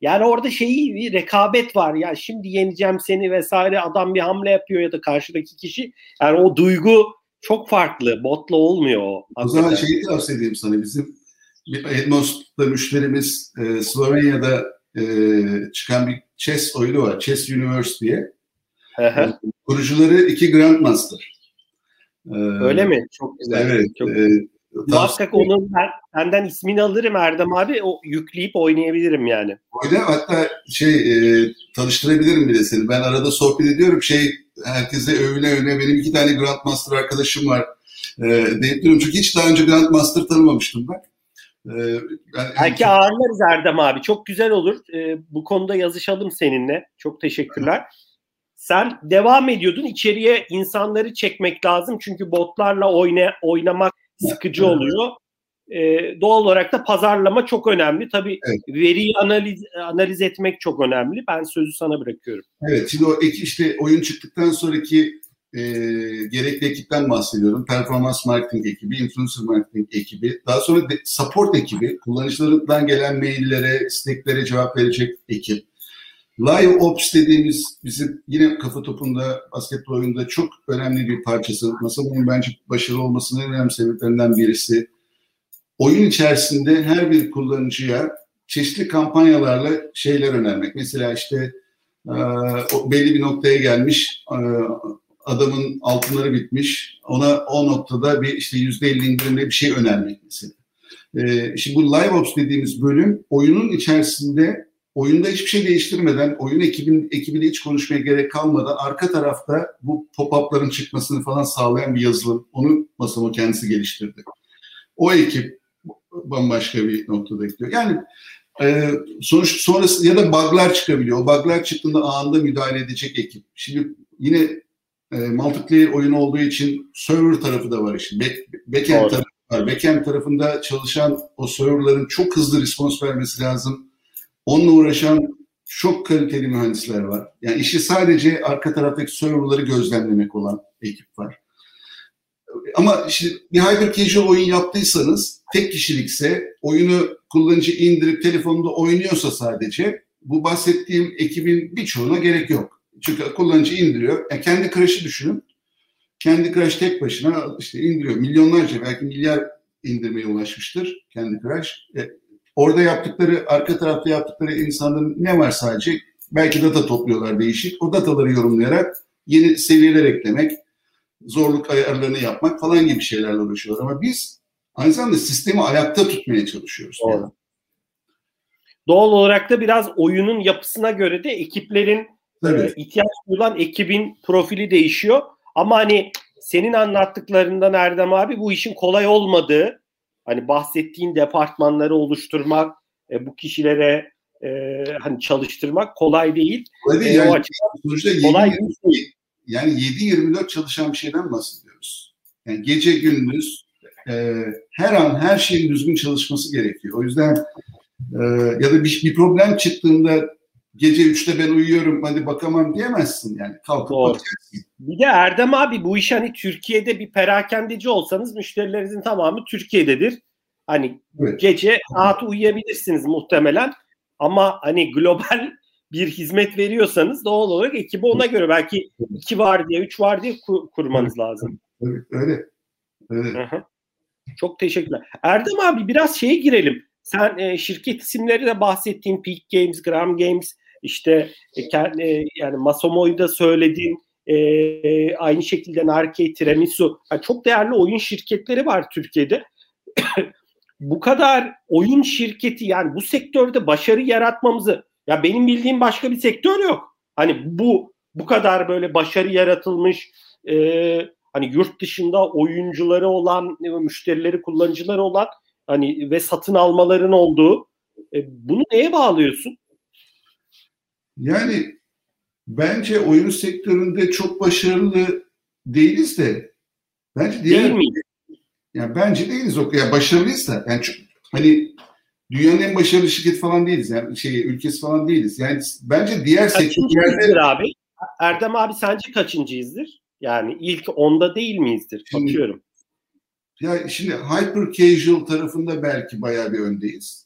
A: Yani orada şeyi bir rekabet var. Ya şimdi yeneceğim seni vesaire adam bir hamle yapıyor ya da karşıdaki kişi. Yani o duygu çok farklı. Botla olmuyor o.
B: O zaman şeyi tavsiye edeyim sana. Bizim Edmos'ta müşterimiz e, Slovenya'da e, çıkan bir chess oyunu var. Chess Universe diye. E, kurucuları iki Grandmaster.
A: E, Öyle mi? Çok güzel.
B: Evet.
A: Çok... E, Muhakkak onun ben, benden ismini alırım Erdem abi. O yükleyip oynayabilirim yani.
B: Oyna hatta şey e, tanıştırabilirim bile seni. Ben arada sohbet ediyorum. Şey herkese övüne övüne benim iki tane Grandmaster arkadaşım var. E, deyip diyorum. Çünkü hiç daha önce Grandmaster tanımamıştım ben.
A: E, yani, Belki ağırlarız Erdem abi. Çok güzel olur. E, bu konuda yazışalım seninle. Çok teşekkürler. Sen devam ediyordun. İçeriye insanları çekmek lazım. Çünkü botlarla oyna, oynamak sıkıcı oluyor. Ee, doğal olarak da pazarlama çok önemli. Tabii evet. veriyi analiz analiz etmek çok önemli. Ben sözü sana bırakıyorum.
B: Evet, şimdi o ek işte oyun çıktıktan sonraki e, gerekli ekipten bahsediyorum. Performans marketing ekibi, influencer marketing ekibi, daha sonra de, support ekibi, kullanıcılarından gelen maillere, isteklere cevap verecek ekip. Live Ops dediğimiz bizim yine kafa topunda basketbol oyununda çok önemli bir parçası. Masa bunun bence başarılı olmasının en önemli sebeplerinden birisi. Oyun içerisinde her bir kullanıcıya çeşitli kampanyalarla şeyler önermek. Mesela işte belli bir noktaya gelmiş adamın altınları bitmiş. Ona o noktada bir işte yüzde elli indirimle bir şey önermek mesela. Şimdi bu Live Ops dediğimiz bölüm oyunun içerisinde oyunda hiçbir şey değiştirmeden, oyun ekibin ekibiyle hiç konuşmaya gerek kalmadan arka tarafta bu pop-up'ların çıkmasını falan sağlayan bir yazılım. Onu Masamo kendisi geliştirdi. O ekip bambaşka bir noktada gidiyor. Yani e, sonuç sonrası ya da bug'lar çıkabiliyor. O bug'lar çıktığında anında müdahale edecek ekip. Şimdi yine e, multiplayer oyun olduğu için server tarafı da var işin. Back, backend tarafı var. Backend tarafında çalışan o serverların çok hızlı respons vermesi lazım Onunla uğraşan çok kaliteli mühendisler var. Yani işi sadece arka taraftaki serverları gözlemlemek olan ekip var. Ama işte bir hyper casual oyun yaptıysanız tek kişilikse oyunu kullanıcı indirip telefonunda oynuyorsa sadece bu bahsettiğim ekibin birçoğuna gerek yok. Çünkü kullanıcı indiriyor. Yani kendi Crush'ı düşünün. Kendi Crush tek başına işte indiriyor. Milyonlarca belki milyar indirmeye ulaşmıştır kendi Crush. E, Orada yaptıkları, arka tarafta yaptıkları insanların ne var sadece? Belki data topluyorlar değişik. O dataları yorumlayarak yeni seviyeler eklemek, zorluk ayarlarını yapmak falan gibi şeylerle uğraşıyorlar. Ama biz aynı zamanda sistemi ayakta tutmaya çalışıyoruz. Doğru. Yani.
A: Doğal olarak da biraz oyunun yapısına göre de ekiplerin e, ihtiyaç duyulan ekibin profili değişiyor. Ama hani senin anlattıklarından Erdem abi bu işin kolay olmadığı hani bahsettiğin departmanları oluşturmak, e, bu kişilere e, hani çalıştırmak kolay değil.
B: Kolay değil. E, yani, o açıdan kolay 7, değil. Yani 7-24 çalışan bir şeyden bahsediyoruz. Yani gece gündüz e, her an her şeyin düzgün çalışması gerekiyor. O yüzden e, ya da bir, bir problem çıktığında gece 3'te ben uyuyorum hadi bakamam diyemezsin yani. Kalkıp Doğru. bakacaksın.
A: Bir de Erdem abi bu iş hani Türkiye'de bir perakendeci olsanız müşterilerinizin tamamı Türkiye'dedir. Hani evet. gece rahat uyuyabilirsiniz muhtemelen. Ama hani global <laughs> bir hizmet veriyorsanız doğal olarak ekibi ona göre belki iki var diye, üç var diye kur- kurmanız lazım.
B: Evet, öyle. öyle.
A: Çok teşekkürler. Erdem abi biraz şeye girelim. Sen e, şirket isimleri de bahsettiğin Peak Games, Gram Games, işte e, e, yani Masomo'yu da söyledin. E, aynı şekilde Narke, Tiramisu. Yani çok değerli oyun şirketleri var Türkiye'de. <coughs> bu kadar oyun şirketi yani bu sektörde başarı yaratmamızı ya benim bildiğim başka bir sektör yok. Hani bu bu kadar böyle başarı yaratılmış e, hani yurt dışında oyuncuları olan, müşterileri, kullanıcıları olan hani ve satın almaların olduğu. E, bunu neye bağlıyorsun?
B: Yani bence oyun sektöründe çok başarılı değiliz de bence diğer Değil mi? Yani bence değiliz o yani başarılıyız da yani çok, hani dünyanın en başarılı şirket falan değiliz yani şey ülkesi falan değiliz. Yani bence diğer sektörlerde
A: abi. Erdem abi sence kaçıncıyızdır? Yani ilk onda değil miyizdir? Şimdi, Bakıyorum.
B: Ya şimdi hyper casual tarafında belki bayağı bir öndeyiz.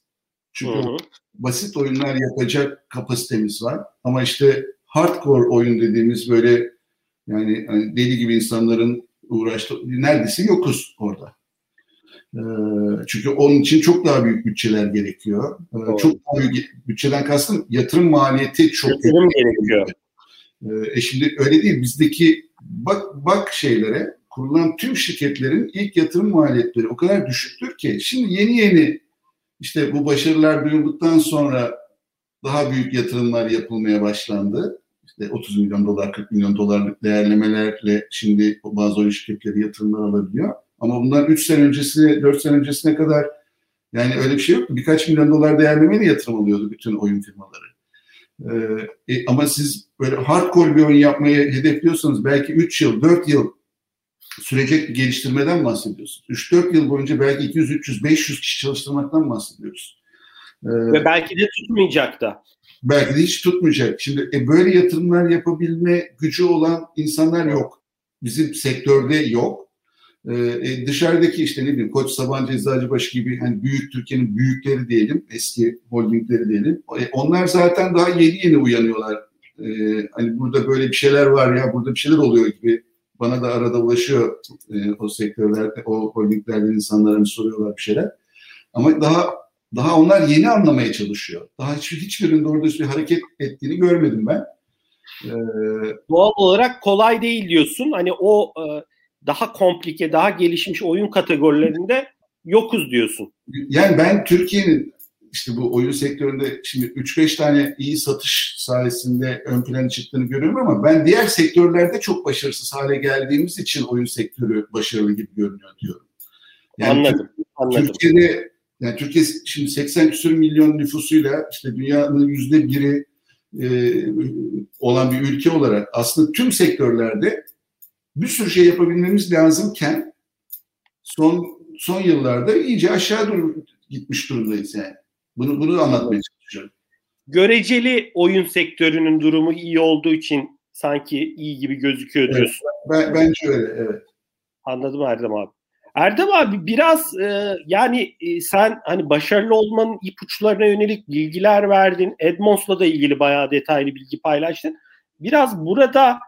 B: Çünkü Hı-hı. basit oyunlar yapacak kapasitemiz var. Ama işte hardcore oyun dediğimiz böyle yani hani deli gibi insanların uğraştığı neredeyse yokuz orada. Ee, çünkü onun için çok daha büyük bütçeler gerekiyor. Ee, çok daha büyük bütçeden kastım yatırım maliyeti çok
A: yatırım gerekiyor.
B: Ee, e şimdi öyle değil. Bizdeki bak bak şeylere kurulan tüm şirketlerin ilk yatırım maliyetleri o kadar düşüktür ki şimdi yeni yeni işte bu başarılar duyulduktan sonra daha büyük yatırımlar yapılmaya başlandı. İşte 30 milyon dolar, 40 milyon dolarlık değerlemelerle şimdi bazı oyun şirketleri yatırımlar alabiliyor. Ama bundan 3 sene öncesine, 4 sene öncesine kadar yani öyle bir şey yoktu. Birkaç milyon dolar değerlemeyle yatırım alıyordu bütün oyun firmaları. Ee, e, ama siz böyle hardcore bir oyun yapmayı hedefliyorsanız belki 3 yıl, 4 yıl sürecek bir geliştirmeden bahsediyorsunuz. 3-4 yıl boyunca belki 200, 300, 500 kişi çalıştırmaktan bahsediyoruz.
A: Ee, Ve belki de tutmayacak da.
B: Belki de hiç tutmayacak. Şimdi e, böyle yatırımlar yapabilme gücü olan insanlar yok. Bizim sektörde yok. Ee, e, dışarıdaki işte ne bileyim Koç Sabancı Eczacıbaşı gibi hani büyük Türkiye'nin büyükleri diyelim, eski holdingleri diyelim. E, onlar zaten daha yeni yeni uyanıyorlar. E, hani burada böyle bir şeyler var ya, burada bir şeyler oluyor gibi bana da arada ulaşıyor e, o sektörlerde, o holdinglerden insanlara soruyorlar bir şeyler. Ama daha daha onlar yeni anlamaya çalışıyor. Daha hiç, hiçbirinin doğru bir hareket ettiğini görmedim ben.
A: Ee, Doğal olarak kolay değil diyorsun. Hani o e, daha komplike, daha gelişmiş oyun kategorilerinde yokuz diyorsun.
B: Yani ben Türkiye'nin işte bu oyun sektöründe şimdi 3-5 tane iyi satış sayesinde ön plana çıktığını görüyorum ama ben diğer sektörlerde çok başarısız hale geldiğimiz için oyun sektörü başarılı gibi görünüyor diyorum.
A: Yani anladım. anladım.
B: Türkiye'de yani Türkiye şimdi 80 küsur milyon nüfusuyla işte dünyanın yüzde biri e, olan bir ülke olarak aslında tüm sektörlerde bir sürü şey yapabilmemiz lazımken son son yıllarda iyice aşağı doğru gitmiş durumdayız yani. Bunu bunu anlatmaya çalışıyorum.
A: Göreceli oyun sektörünün durumu iyi olduğu için sanki iyi gibi gözüküyor diyorsun.
B: Evet, ben, bence öyle evet.
A: Anladım Erdem abi. Erdem abi biraz e, yani e, sen hani başarılı olmanın ipuçlarına yönelik bilgiler verdin. Edmonds'la da ilgili bayağı detaylı bilgi paylaştın. Biraz burada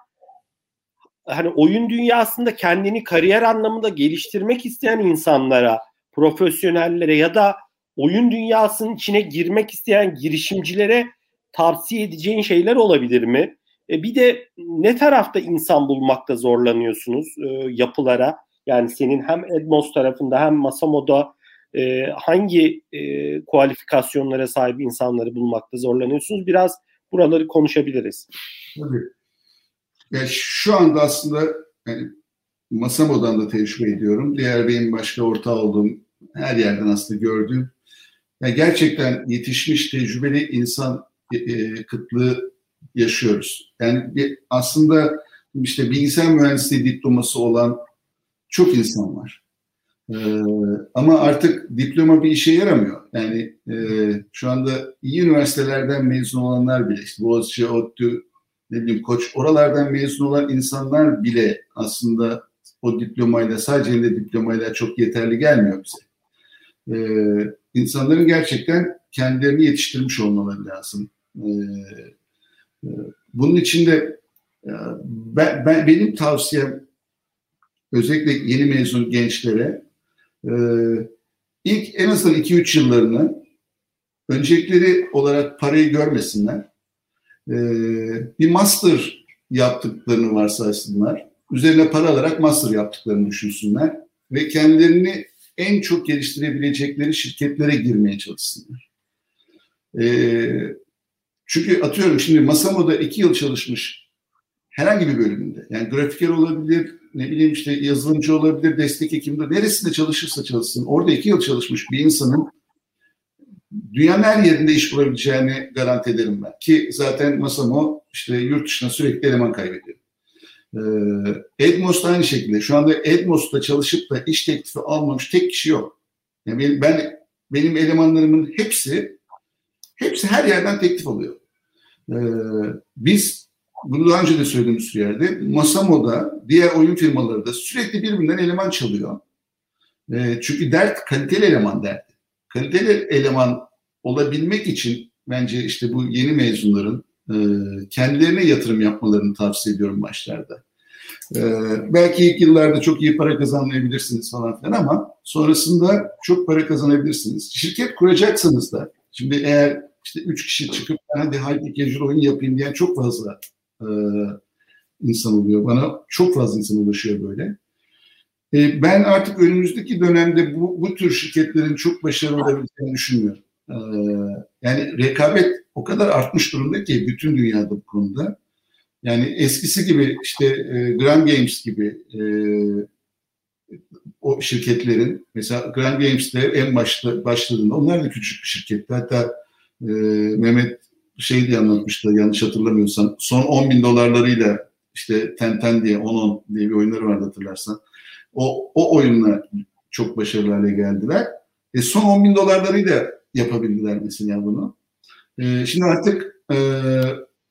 A: hani oyun dünyasında kendini kariyer anlamında geliştirmek isteyen insanlara, profesyonellere ya da oyun dünyasının içine girmek isteyen girişimcilere tavsiye edeceğin şeyler olabilir mi? E bir de ne tarafta insan bulmakta zorlanıyorsunuz e, yapılara? Yani senin hem Edmos tarafında hem Masamo'da e, hangi e, kualifikasyonlara sahip insanları bulmakta zorlanıyorsunuz? Biraz buraları konuşabiliriz.
B: Tabii. Yani şu anda aslında yani Masamo'dan da tecrübe ediyorum. Diğer benim başka ortağı olduğum her yerden aslında gördüğüm yani gerçekten yetişmiş tecrübeli insan e, e, kıtlığı yaşıyoruz. Yani bir, aslında işte bilgisayar mühendisliği diploması olan çok insan var. Ee, ama artık diploma bir işe yaramıyor. Yani e, şu anda iyi üniversitelerden mezun olanlar bile, işte Boğaziçi, ODTÜ, ne bileyim Koç, oralardan mezun olan insanlar bile aslında o diplomayla, sadece elinde diplomayla çok yeterli gelmiyor bize. Ee, insanların gerçekten kendilerini yetiştirmiş olmaları lazım. Ee, e, bunun için de e, ben, ben, benim tavsiyem özellikle yeni mezun gençlere e, ilk en azından 2-3 yıllarını öncelikleri olarak parayı görmesinler. Bir master yaptıklarını varsaysınlar. Üzerine para alarak master yaptıklarını düşünsünler. Ve kendilerini en çok geliştirebilecekleri şirketlere girmeye çalışsınlar. E, çünkü atıyorum şimdi Masamo'da iki yıl çalışmış herhangi bir bölümünde yani grafiker olabilir, ne bileyim işte yazılımcı olabilir, destek ekibinde neresinde çalışırsa çalışsın. Orada iki yıl çalışmış bir insanın dünyanın her yerinde iş bulabileceğini garanti ederim ben. Ki zaten Masamo işte yurt dışına sürekli eleman kaybediyor. Ee, Edmos da aynı şekilde. Şu anda Edmos'ta çalışıp da iş teklifi almamış tek kişi yok. Yani ben benim elemanlarımın hepsi hepsi her yerden teklif alıyor. Ee, biz bunu daha önce de söylediğimiz yerde Masamo'da diğer oyun firmaları da sürekli birbirinden eleman çalıyor. Ee, çünkü dert kaliteli eleman derdi. Kaliteli eleman olabilmek için bence işte bu yeni mezunların kendilerine yatırım yapmalarını tavsiye ediyorum başlarda. E, belki ilk yıllarda çok iyi para kazanmayabilirsiniz falan filan ama sonrasında çok para kazanabilirsiniz. Şirket kuracaksanız da şimdi eğer işte üç kişi çıkıp hadi high casual oyun yapayım diyen çok fazla e, insan oluyor. Bana çok fazla insan ulaşıyor böyle. E, ben artık önümüzdeki dönemde bu, bu tür şirketlerin çok başarılı olabileceğini düşünmüyorum. E, yani rekabet o kadar artmış durumda ki bütün dünyada bu konuda. Yani eskisi gibi işte e, Gram Games gibi e, o şirketlerin mesela Gram Games'te en başta başladığında onlar da küçük bir şirketti. Hatta e, Mehmet şey diye anlatmıştı yanlış hatırlamıyorsam son 10 bin dolarlarıyla işte Tenten diye 10-10 diye bir oyunları vardı hatırlarsan. O, o oyunla çok başarılı hale geldiler. E, son 10 bin dolarlarıyla yapabildiler mesela bunu. E, şimdi artık e,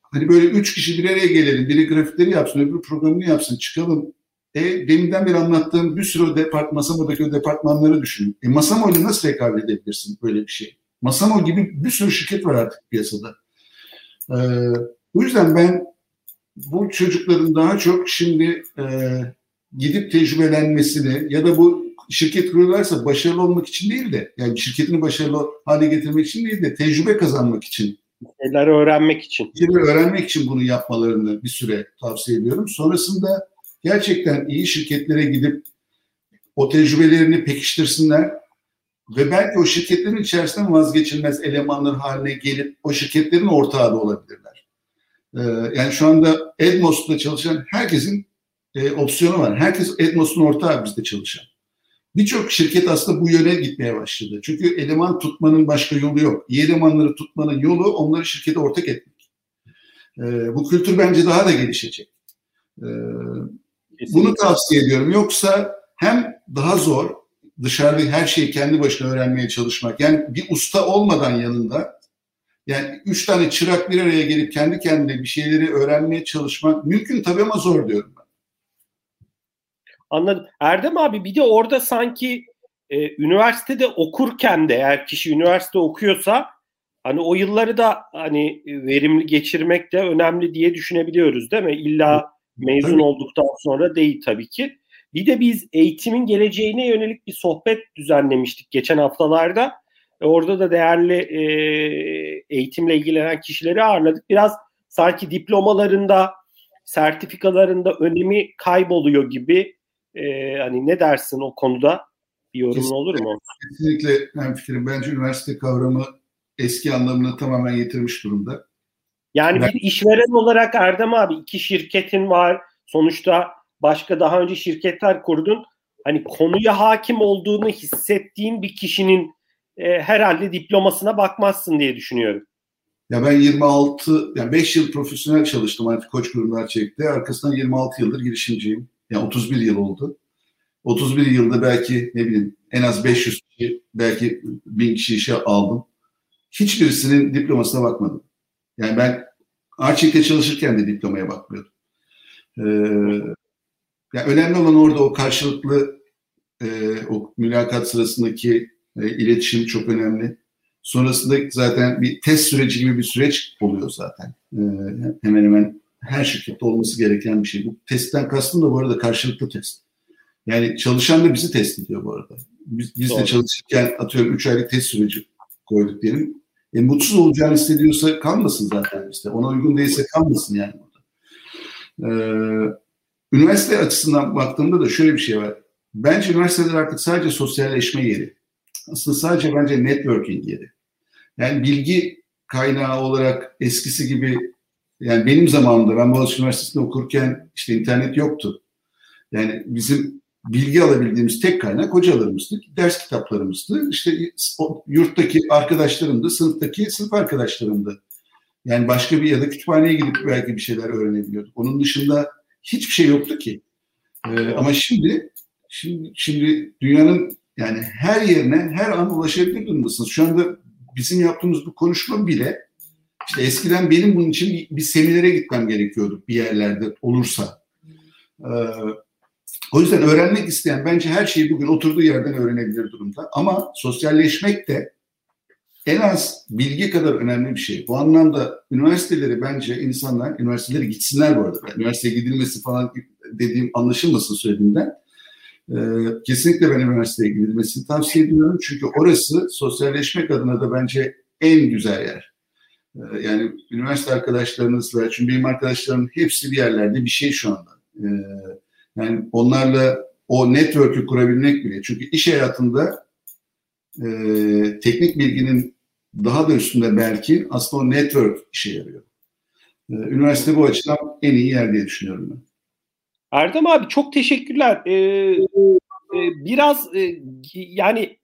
B: hani böyle üç kişi bir araya gelelim. Biri grafikleri yapsın, öbürü programını yapsın, çıkalım. E, deminden beri anlattığım bir sürü depart, Masamo'daki o departmanları düşünün. E, Masamo ile nasıl rekabet edebilirsin böyle bir şey? Masamo gibi bir sürü şirket var artık piyasada. E, o yüzden ben bu çocukların daha çok şimdi e, gidip tecrübelenmesini ya da bu şirket kuruyorlarsa başarılı olmak için değil de yani şirketini başarılı hale getirmek için değil de tecrübe kazanmak için.
A: Şeyler öğrenmek için.
B: Şeyleri öğrenmek için bunu yapmalarını bir süre tavsiye ediyorum. Sonrasında gerçekten iyi şirketlere gidip o tecrübelerini pekiştirsinler ve belki o şirketlerin içerisinden vazgeçilmez elemanlar haline gelip o şirketlerin ortağı da olabilirler. Ee, yani şu anda Edmos'ta çalışan herkesin e, opsiyonu var. Herkes Edmos'un ortağı bizde çalışan. Birçok şirket aslında bu yöne gitmeye başladı. Çünkü eleman tutmanın başka yolu yok. İyi elemanları tutmanın yolu onları şirkete ortak etmek. Ee, bu kültür bence daha da gelişecek. Ee, bunu tavsiye ediyorum. Yoksa hem daha zor dışarıda her şeyi kendi başına öğrenmeye çalışmak. Yani bir usta olmadan yanında yani üç tane çırak bir araya gelip kendi kendine bir şeyleri öğrenmeye çalışmak mümkün tabii ama zor diyorum.
A: Anladım. Erdem abi bir de orada sanki e, üniversitede okurken de eğer kişi üniversite okuyorsa hani o yılları da hani verimli geçirmek de önemli diye düşünebiliyoruz değil mi? İlla mezun tabii. olduktan sonra değil tabii ki. Bir de biz eğitimin geleceğine yönelik bir sohbet düzenlemiştik geçen haftalarda. E, orada da değerli e, eğitimle ilgilenen kişileri ağırladık. Biraz sanki diplomalarında, sertifikalarında önemi kayboluyor gibi e, hani ne dersin o konuda? Bir yorumun kesinlikle, olur mu?
B: Kesinlikle ben fikrim. Bence üniversite kavramı eski anlamını tamamen yitirmiş durumda.
A: Yani ben... bir işveren olarak Erdem abi iki şirketin var. Sonuçta başka daha önce şirketler kurdun. Hani konuya hakim olduğunu hissettiğin bir kişinin e, herhalde diplomasına bakmazsın diye düşünüyorum.
B: Ya ben 26, yani 5 yıl profesyonel çalıştım artık koç kurumlar çekti. Arkasından 26 yıldır girişimciyim. Yani 31 yıl oldu. 31 yılda belki ne bileyim en az 500 kişi, belki 1000 kişi işe aldım. Hiçbirisinin diplomasına bakmadım. Yani ben Arçelik'te çalışırken de diplomaya bakmıyordum. Ee, yani önemli olan orada o karşılıklı e, o mülakat sırasındaki e, iletişim çok önemli. Sonrasında zaten bir test süreci gibi bir süreç oluyor zaten. E, hemen hemen her şirkette olması gereken bir şey. Bu testten kastım da bu arada karşılıklı test. Yani çalışan da bizi test ediyor bu arada. Biz, biz de çalışırken atıyorum 3 aylık test süreci koyduk diyelim. E, mutsuz olacağını hissediyorsa kalmasın zaten işte. Ona uygun değilse kalmasın yani burada. Ee, üniversite açısından baktığımda da şöyle bir şey var. Bence üniversiteler artık sadece sosyalleşme yeri. Aslında sadece bence networking yeri. Yani bilgi kaynağı olarak eskisi gibi yani benim zamanımda ben Boğaziçi Üniversitesi'nde okurken işte internet yoktu. Yani bizim bilgi alabildiğimiz tek kaynak hocalarımızdı, ders kitaplarımızdı. İşte yurttaki arkadaşlarımdı, sınıftaki sınıf arkadaşlarımdı. Yani başka bir ya da kütüphaneye gidip belki bir şeyler öğrenebiliyorduk. Onun dışında hiçbir şey yoktu ki. Ee, ama şimdi, şimdi şimdi dünyanın yani her yerine her an ulaşabilir durumdasınız. Şu anda bizim yaptığımız bu konuşma bile işte eskiden benim bunun için bir, seminere gitmem gerekiyordu bir yerlerde olursa. Ee, o yüzden öğrenmek isteyen bence her şeyi bugün oturduğu yerden öğrenebilir durumda. Ama sosyalleşmek de en az bilgi kadar önemli bir şey. Bu anlamda üniversiteleri bence insanlar, üniversiteleri gitsinler bu arada. Ben üniversiteye gidilmesi falan dediğim anlaşılmasın söylediğimden. Ee, kesinlikle ben üniversiteye gidilmesini tavsiye ediyorum. Çünkü orası sosyalleşmek adına da bence en güzel yer. Ee, yani üniversite arkadaşlarınızla, çünkü benim arkadaşlarım hepsi bir yerlerde bir şey şu anda. Ee, yani onlarla o network'ü kurabilmek bile. Çünkü iş hayatında e, teknik bilginin daha da üstünde belki aslında o network işe yarıyor. E, üniversite bu açıdan en iyi yer diye düşünüyorum ben.
A: Erdem abi çok teşekkürler. Ee, e, biraz e, yani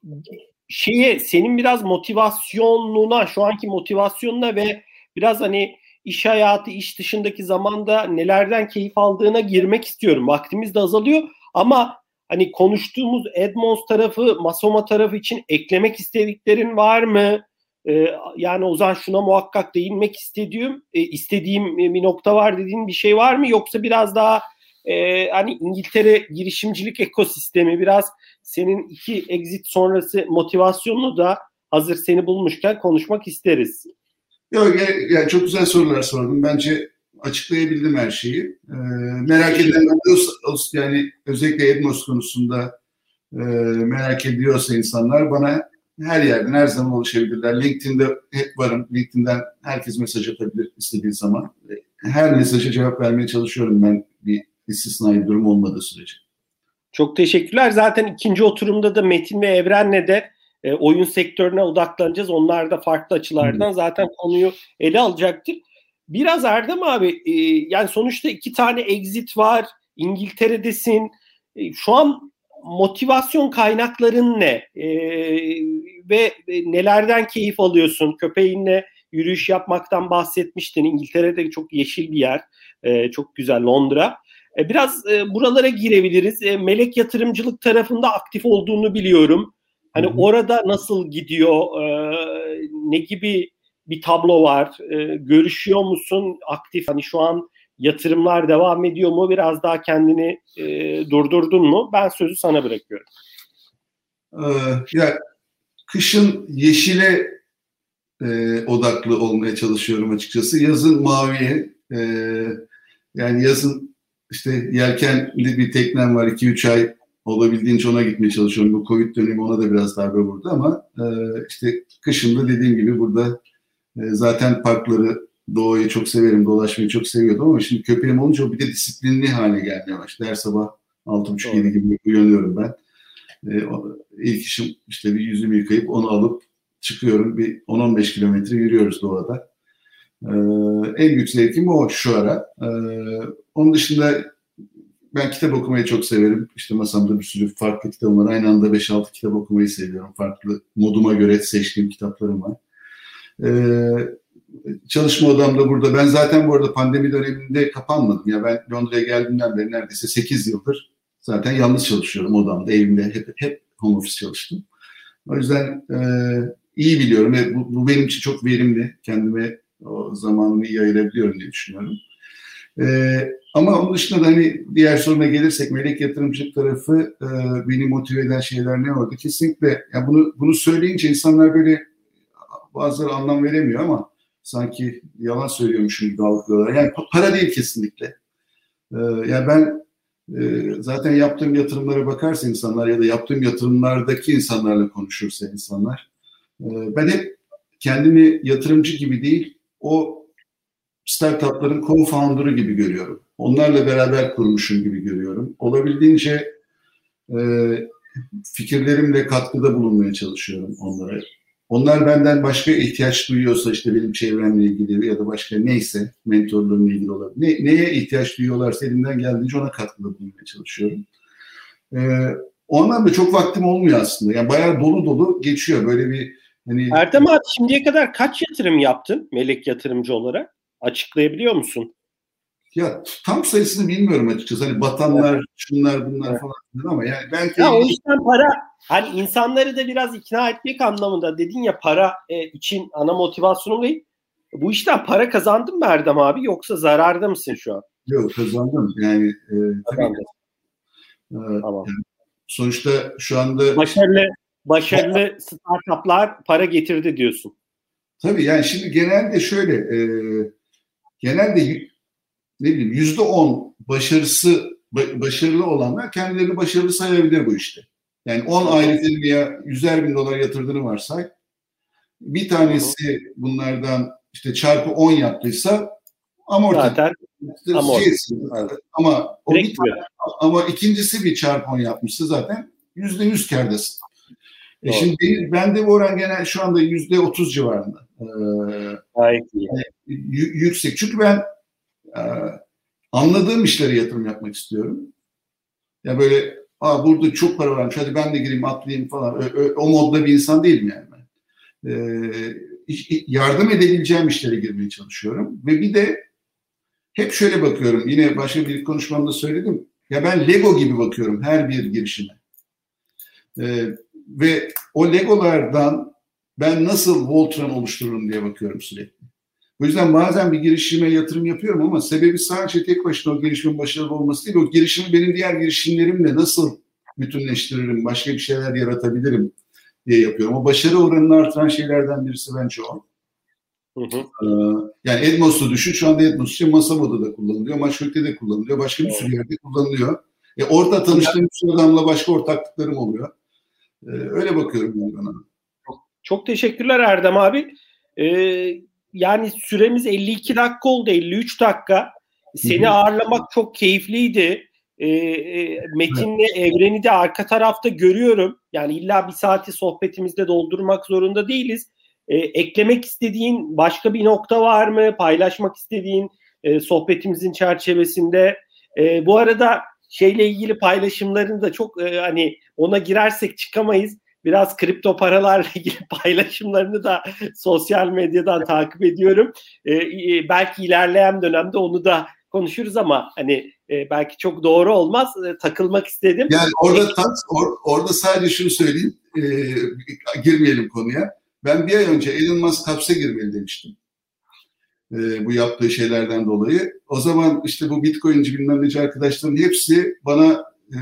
A: şeye senin biraz motivasyonuna, şu anki motivasyonuna ve biraz hani iş hayatı, iş dışındaki zamanda nelerden keyif aldığına girmek istiyorum. Vaktimiz de azalıyor ama hani konuştuğumuz Edmonds tarafı, Masoma tarafı için eklemek istediklerin var mı? Ee, yani o zaman şuna muhakkak değinmek istediğim, e, istediğim bir nokta var dediğin bir şey var mı? Yoksa biraz daha e, hani İngiltere girişimcilik ekosistemi biraz senin iki exit sonrası motivasyonunu da hazır seni bulmuşken konuşmak isteriz.
B: Yok yani çok güzel sorular sordum. Bence açıklayabildim her şeyi. Ee, merak edenler yani özellikle Edmos konusunda e, merak ediyorsa insanlar bana her yerden her zaman ulaşabilirler. LinkedIn'de hep varım. LinkedIn'den herkes mesaj atabilir istediği zaman. Her mesaja cevap vermeye çalışıyorum ben bir istisnai durum olmadığı sürece.
A: Çok teşekkürler. Zaten ikinci oturumda da Metin ve Evren'le de e, oyun sektörüne odaklanacağız. Onlar da farklı açılardan Hı. zaten konuyu ele alacaktır. Biraz Erdem abi e, yani sonuçta iki tane exit var. İngiltere'desin. E, şu an motivasyon kaynakların ne? E, ve nelerden keyif alıyorsun? Köpeğinle yürüyüş yapmaktan bahsetmiştin. İngiltere'de çok yeşil bir yer. E, çok güzel Londra. E, biraz e, buralara girebiliriz. E, melek yatırımcılık tarafında aktif olduğunu biliyorum. Hani Hı-hı. orada nasıl gidiyor? Ne gibi bir tablo var? Görüşüyor musun aktif? Hani şu an yatırımlar devam ediyor mu? Biraz daha kendini durdurdun mu? Ben sözü sana bırakıyorum.
B: Ee, ya kışın yeşile e, odaklı olmaya çalışıyorum açıkçası. Yazın maviye e, yani yazın işte yelkenli bir teknem var 2-3 ay olabildiğince ona gitmeye çalışıyorum. Bu Covid dönemi ona da biraz darbe vurdu ama e, işte kışında dediğim gibi burada e, zaten parkları doğayı çok severim, dolaşmayı çok seviyordum ama şimdi köpeğim olunca bir de disiplinli hale gelmeye başladı. Her sabah 6.30-7 gibi uyanıyorum ben. E, o, ilk işim işte bir yüzümü yıkayıp onu alıp çıkıyorum. Bir 10-15 kilometre yürüyoruz doğada. E, en büyük zevkim o şu ara. E, onun dışında ben kitap okumayı çok severim. İşte masamda bir sürü farklı kitabım var. Aynı anda 5-6 kitap okumayı seviyorum. Farklı moduma göre seçtiğim kitaplarım var. Ee, çalışma odamda burada. Ben zaten bu arada pandemi döneminde kapanmadım. Ya ben Londra'ya geldiğimden beri neredeyse 8 yıldır zaten yalnız çalışıyorum odamda, evimde. Hep, hep home office çalıştım. O yüzden e, iyi biliyorum ve bu, bu benim için çok verimli. Kendime o zamanımı iyi diye düşünüyorum. E, ama onun dışında da hani diğer soruna gelirsek melek yatırımcılık tarafı e, beni motive eden şeyler ne oldu? Kesinlikle ya bunu bunu söyleyince insanlar böyle bazıları anlam veremiyor ama sanki yalan söylüyormuşum gibi algılıyorlar. Yani para değil kesinlikle. Ee, yani ben e, zaten yaptığım yatırımlara bakarsa insanlar ya da yaptığım yatırımlardaki insanlarla konuşursa insanlar e, ben hep kendimi yatırımcı gibi değil o startupların co-founder'ı gibi görüyorum. Onlarla beraber kurmuşum gibi görüyorum. Olabildiğince e, fikirlerimle katkıda bulunmaya çalışıyorum onlara. onlar benden başka ihtiyaç duyuyorsa işte benim çevremle ilgili ya da başka neyse mentorluğumla ilgili olabilir. Ne, neye ihtiyaç duyuyorlarsa elimden geldiğince ona katkıda bulunmaya çalışıyorum. Ee, o anlamda çok vaktim olmuyor aslında. Yani bayağı dolu dolu geçiyor. Böyle bir hani...
A: Erdem abi şimdiye kadar kaç yatırım yaptın melek yatırımcı olarak? Açıklayabiliyor musun?
B: Ya tam sayısını bilmiyorum açıkçası. Hani batanlar, evet. şunlar bunlar evet. falan ama yani belki...
A: Ya o yüzden para hani insanları da biraz ikna etmek anlamında dedin ya para e, için ana motivasyonum değil. Bu işten para kazandın mı Erdem abi yoksa zararda mısın şu an?
B: Yok kazandım. Yani e, tabii. E, tamam. Yani, sonuçta şu anda
A: başarılı başarılı startuplar para getirdi diyorsun.
B: Tabii yani şimdi genelde şöyle e, genelde ne bileyim yüzde on başarısı başarılı olanlar kendilerini başarılı sayabilir bu işte. Yani 10 ayrı firmaya yüzer bin dolar yatırdığını varsay. Bir tanesi bunlardan işte çarpı 10 yaptıysa amorti. Zaten amorti. Şey, ama o bir tane, ama ikincisi bir çarpı 10 yapmışsa zaten yüzde yüz kardasın. E şimdi benim, ben de bu oran genel şu anda yüzde otuz civarında. Ee, Gayet iyi. Yüksek. Çünkü ben e, anladığım işlere yatırım yapmak istiyorum. Ya yani böyle Aa, burada çok para varmış hadi ben de gireyim atlayayım falan. O, o, o modda bir insan değilim yani ben. Ee, yardım edebileceğim işlere girmeye çalışıyorum. Ve bir de hep şöyle bakıyorum. Yine başka bir konuşmamda söyledim. Ya ben Lego gibi bakıyorum her bir girişime. Ee, ve o Legolardan ben nasıl Voltron oluştururum diye bakıyorum sürekli. O yüzden bazen bir girişime yatırım yapıyorum ama sebebi sadece tek başına o girişimin başarılı olması değil. O girişimi benim diğer girişimlerimle nasıl bütünleştiririm, başka bir şeyler yaratabilirim diye yapıyorum. O başarı oranını artıran şeylerden birisi bence o. Hı hı. Ee, yani Edmos'u düşün. Şu anda Edmos için Masamo'da da kullanılıyor. Maçkök'te de kullanılıyor. Başka bir sürü yerde kullanılıyor. E orada tanıştığım bir sürü adamla başka ortaklıklarım oluyor. Ee, öyle bakıyorum ben bana.
A: Çok teşekkürler Erdem abi. Ee, yani süremiz 52 dakika oldu 53 dakika. Seni ağırlamak çok keyifliydi. E, e, Metin'le Evren'i de arka tarafta görüyorum. Yani illa bir saati sohbetimizde doldurmak zorunda değiliz. E, eklemek istediğin başka bir nokta var mı? Paylaşmak istediğin e, sohbetimizin çerçevesinde. E, bu arada şeyle ilgili paylaşımlarını da çok e, hani ona girersek çıkamayız biraz kripto paralarla <laughs> ilgili paylaşımlarını da sosyal medyadan takip ediyorum. E, belki ilerleyen dönemde onu da konuşuruz ama hani e, belki çok doğru olmaz. E, takılmak istedim.
B: Yani orada ta, or, orada sadece şunu söyleyeyim. E, girmeyelim konuya. Ben bir ay önce Elon Musk hapse girmeli demiştim. E, bu yaptığı şeylerden dolayı. O zaman işte bu Bitcoin'ci bilmem neci arkadaşların hepsi bana e,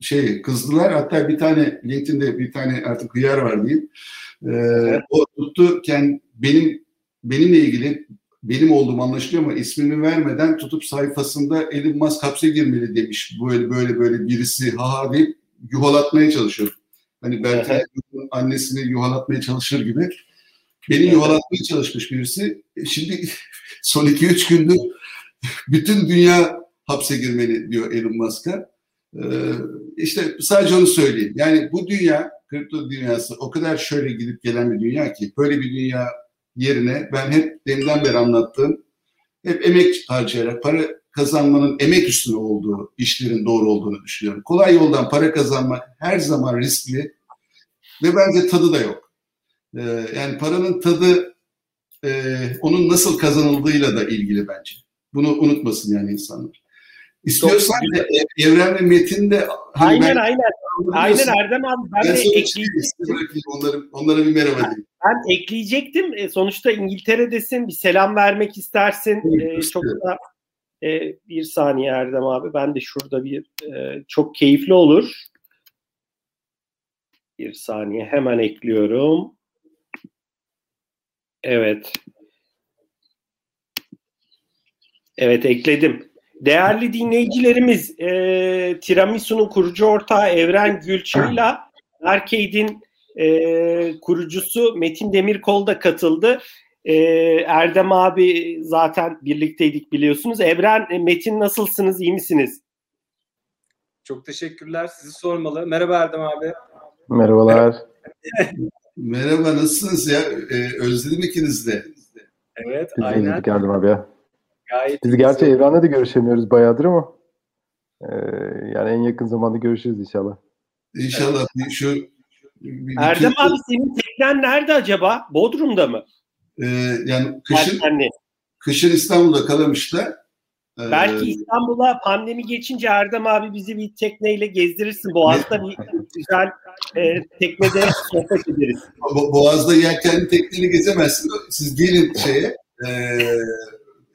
B: şey kızdılar. Hatta bir tane LinkedIn'de bir tane artık hıyar var diyeyim. Evet. O tuttu kendi benim benimle ilgili benim olduğum anlaşılıyor ama ismimi vermeden tutup sayfasında Elon Musk hapse girmeli demiş. Böyle böyle böyle birisi ha ha deyip yuhalatmaya çalışıyor. Hani evet. annesini yuhalatmaya çalışır gibi. Beni evet. yuhalatmaya çalışmış birisi. E, şimdi <laughs> son 2-3 gündür bütün dünya hapse girmeli diyor Elon Musk'a. Ee, işte sadece onu söyleyeyim. Yani bu dünya, kripto dünyası o kadar şöyle gidip gelen bir dünya ki böyle bir dünya yerine ben hep deminden beri anlattığım hep emek harcayarak para kazanmanın emek üstüne olduğu işlerin doğru olduğunu düşünüyorum. Kolay yoldan para kazanmak her zaman riskli ve bence tadı da yok. Ee, yani paranın tadı e, onun nasıl kazanıldığıyla da ilgili bence. Bunu unutmasın yani insanlar. İstiyorsan da Evren ve Metin de
A: hani aynen ben, aynen. Aynen Erdem abi ben, ben de ekleyecektim.
B: Onlara, onlara bir merhaba diyeyim.
A: Ben ekleyecektim. E, sonuçta İngiltere'desin. Bir selam vermek istersin. Evet, e, çok da e, bir saniye Erdem abi. Ben de şurada bir e, çok keyifli olur. Bir saniye hemen ekliyorum. Evet. Evet ekledim. Değerli dinleyicilerimiz, e, Tiramisu'nun kurucu ortağı Evren Gülçin'la Arcade'in e, kurucusu Metin Demirkol da katıldı. E, Erdem abi zaten birlikteydik biliyorsunuz. Evren, e, Metin nasılsınız, iyi misiniz?
C: Çok teşekkürler, sizi sormalı. Merhaba Erdem abi.
D: Merhabalar. <laughs>
B: Merhaba, nasılsınız ya? Ee, özledim ikiniz de.
C: Evet,
D: Biz
C: aynen.
D: geldim abi ya.
C: Gayet
D: Biz gerçi Evren'le de görüşemiyoruz bayağıdır ama e, yani en yakın zamanda görüşürüz inşallah.
B: İnşallah bir şu bir-
A: Erdem
B: bütün-
A: abi senin teknen nerede acaba? Bodrum'da mı?
B: Ee, yani kışın kışın İstanbul'da kalamışlar. Ee,
A: Belki İstanbul'a pandemi geçince Erdem abi bizi bir tekneyle gezdirirsin. Boğaz'da bir güzel e, teknede sohbet ederiz.
B: Bo- Boğaz'da yelkenli tekneyle gezemezsin. Siz gelin şeye ee,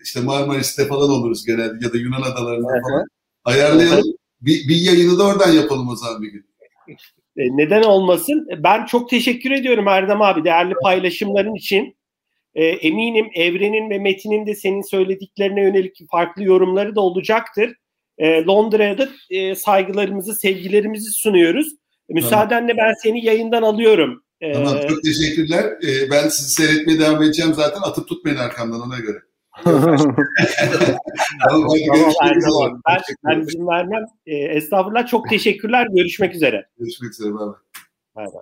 B: işte Marmaris'te falan oluruz genelde ya da Yunan adalarında falan. Ayarlayalım. Bir, bir yayını da oradan yapalım o zaman bir gün.
A: E, neden olmasın? Ben çok teşekkür ediyorum Erdem abi değerli paylaşımların için. E, eminim Evren'in ve Metin'in de senin söylediklerine yönelik farklı yorumları da olacaktır. E, Londra'ya da e, saygılarımızı, sevgilerimizi sunuyoruz. E, müsaadenle ben seni yayından alıyorum. E,
B: Tamam çok teşekkürler. Ee, ben sizi seyretmeye devam edeceğim zaten. Atıp tutmayın arkamdan ona göre. <laughs> Tamam,
A: tamam abi. Ben, ben izin vermem. E, estağfurullah çok teşekkürler. Görüşmek üzere.
B: Görüşmek üzere.
A: Bay bay.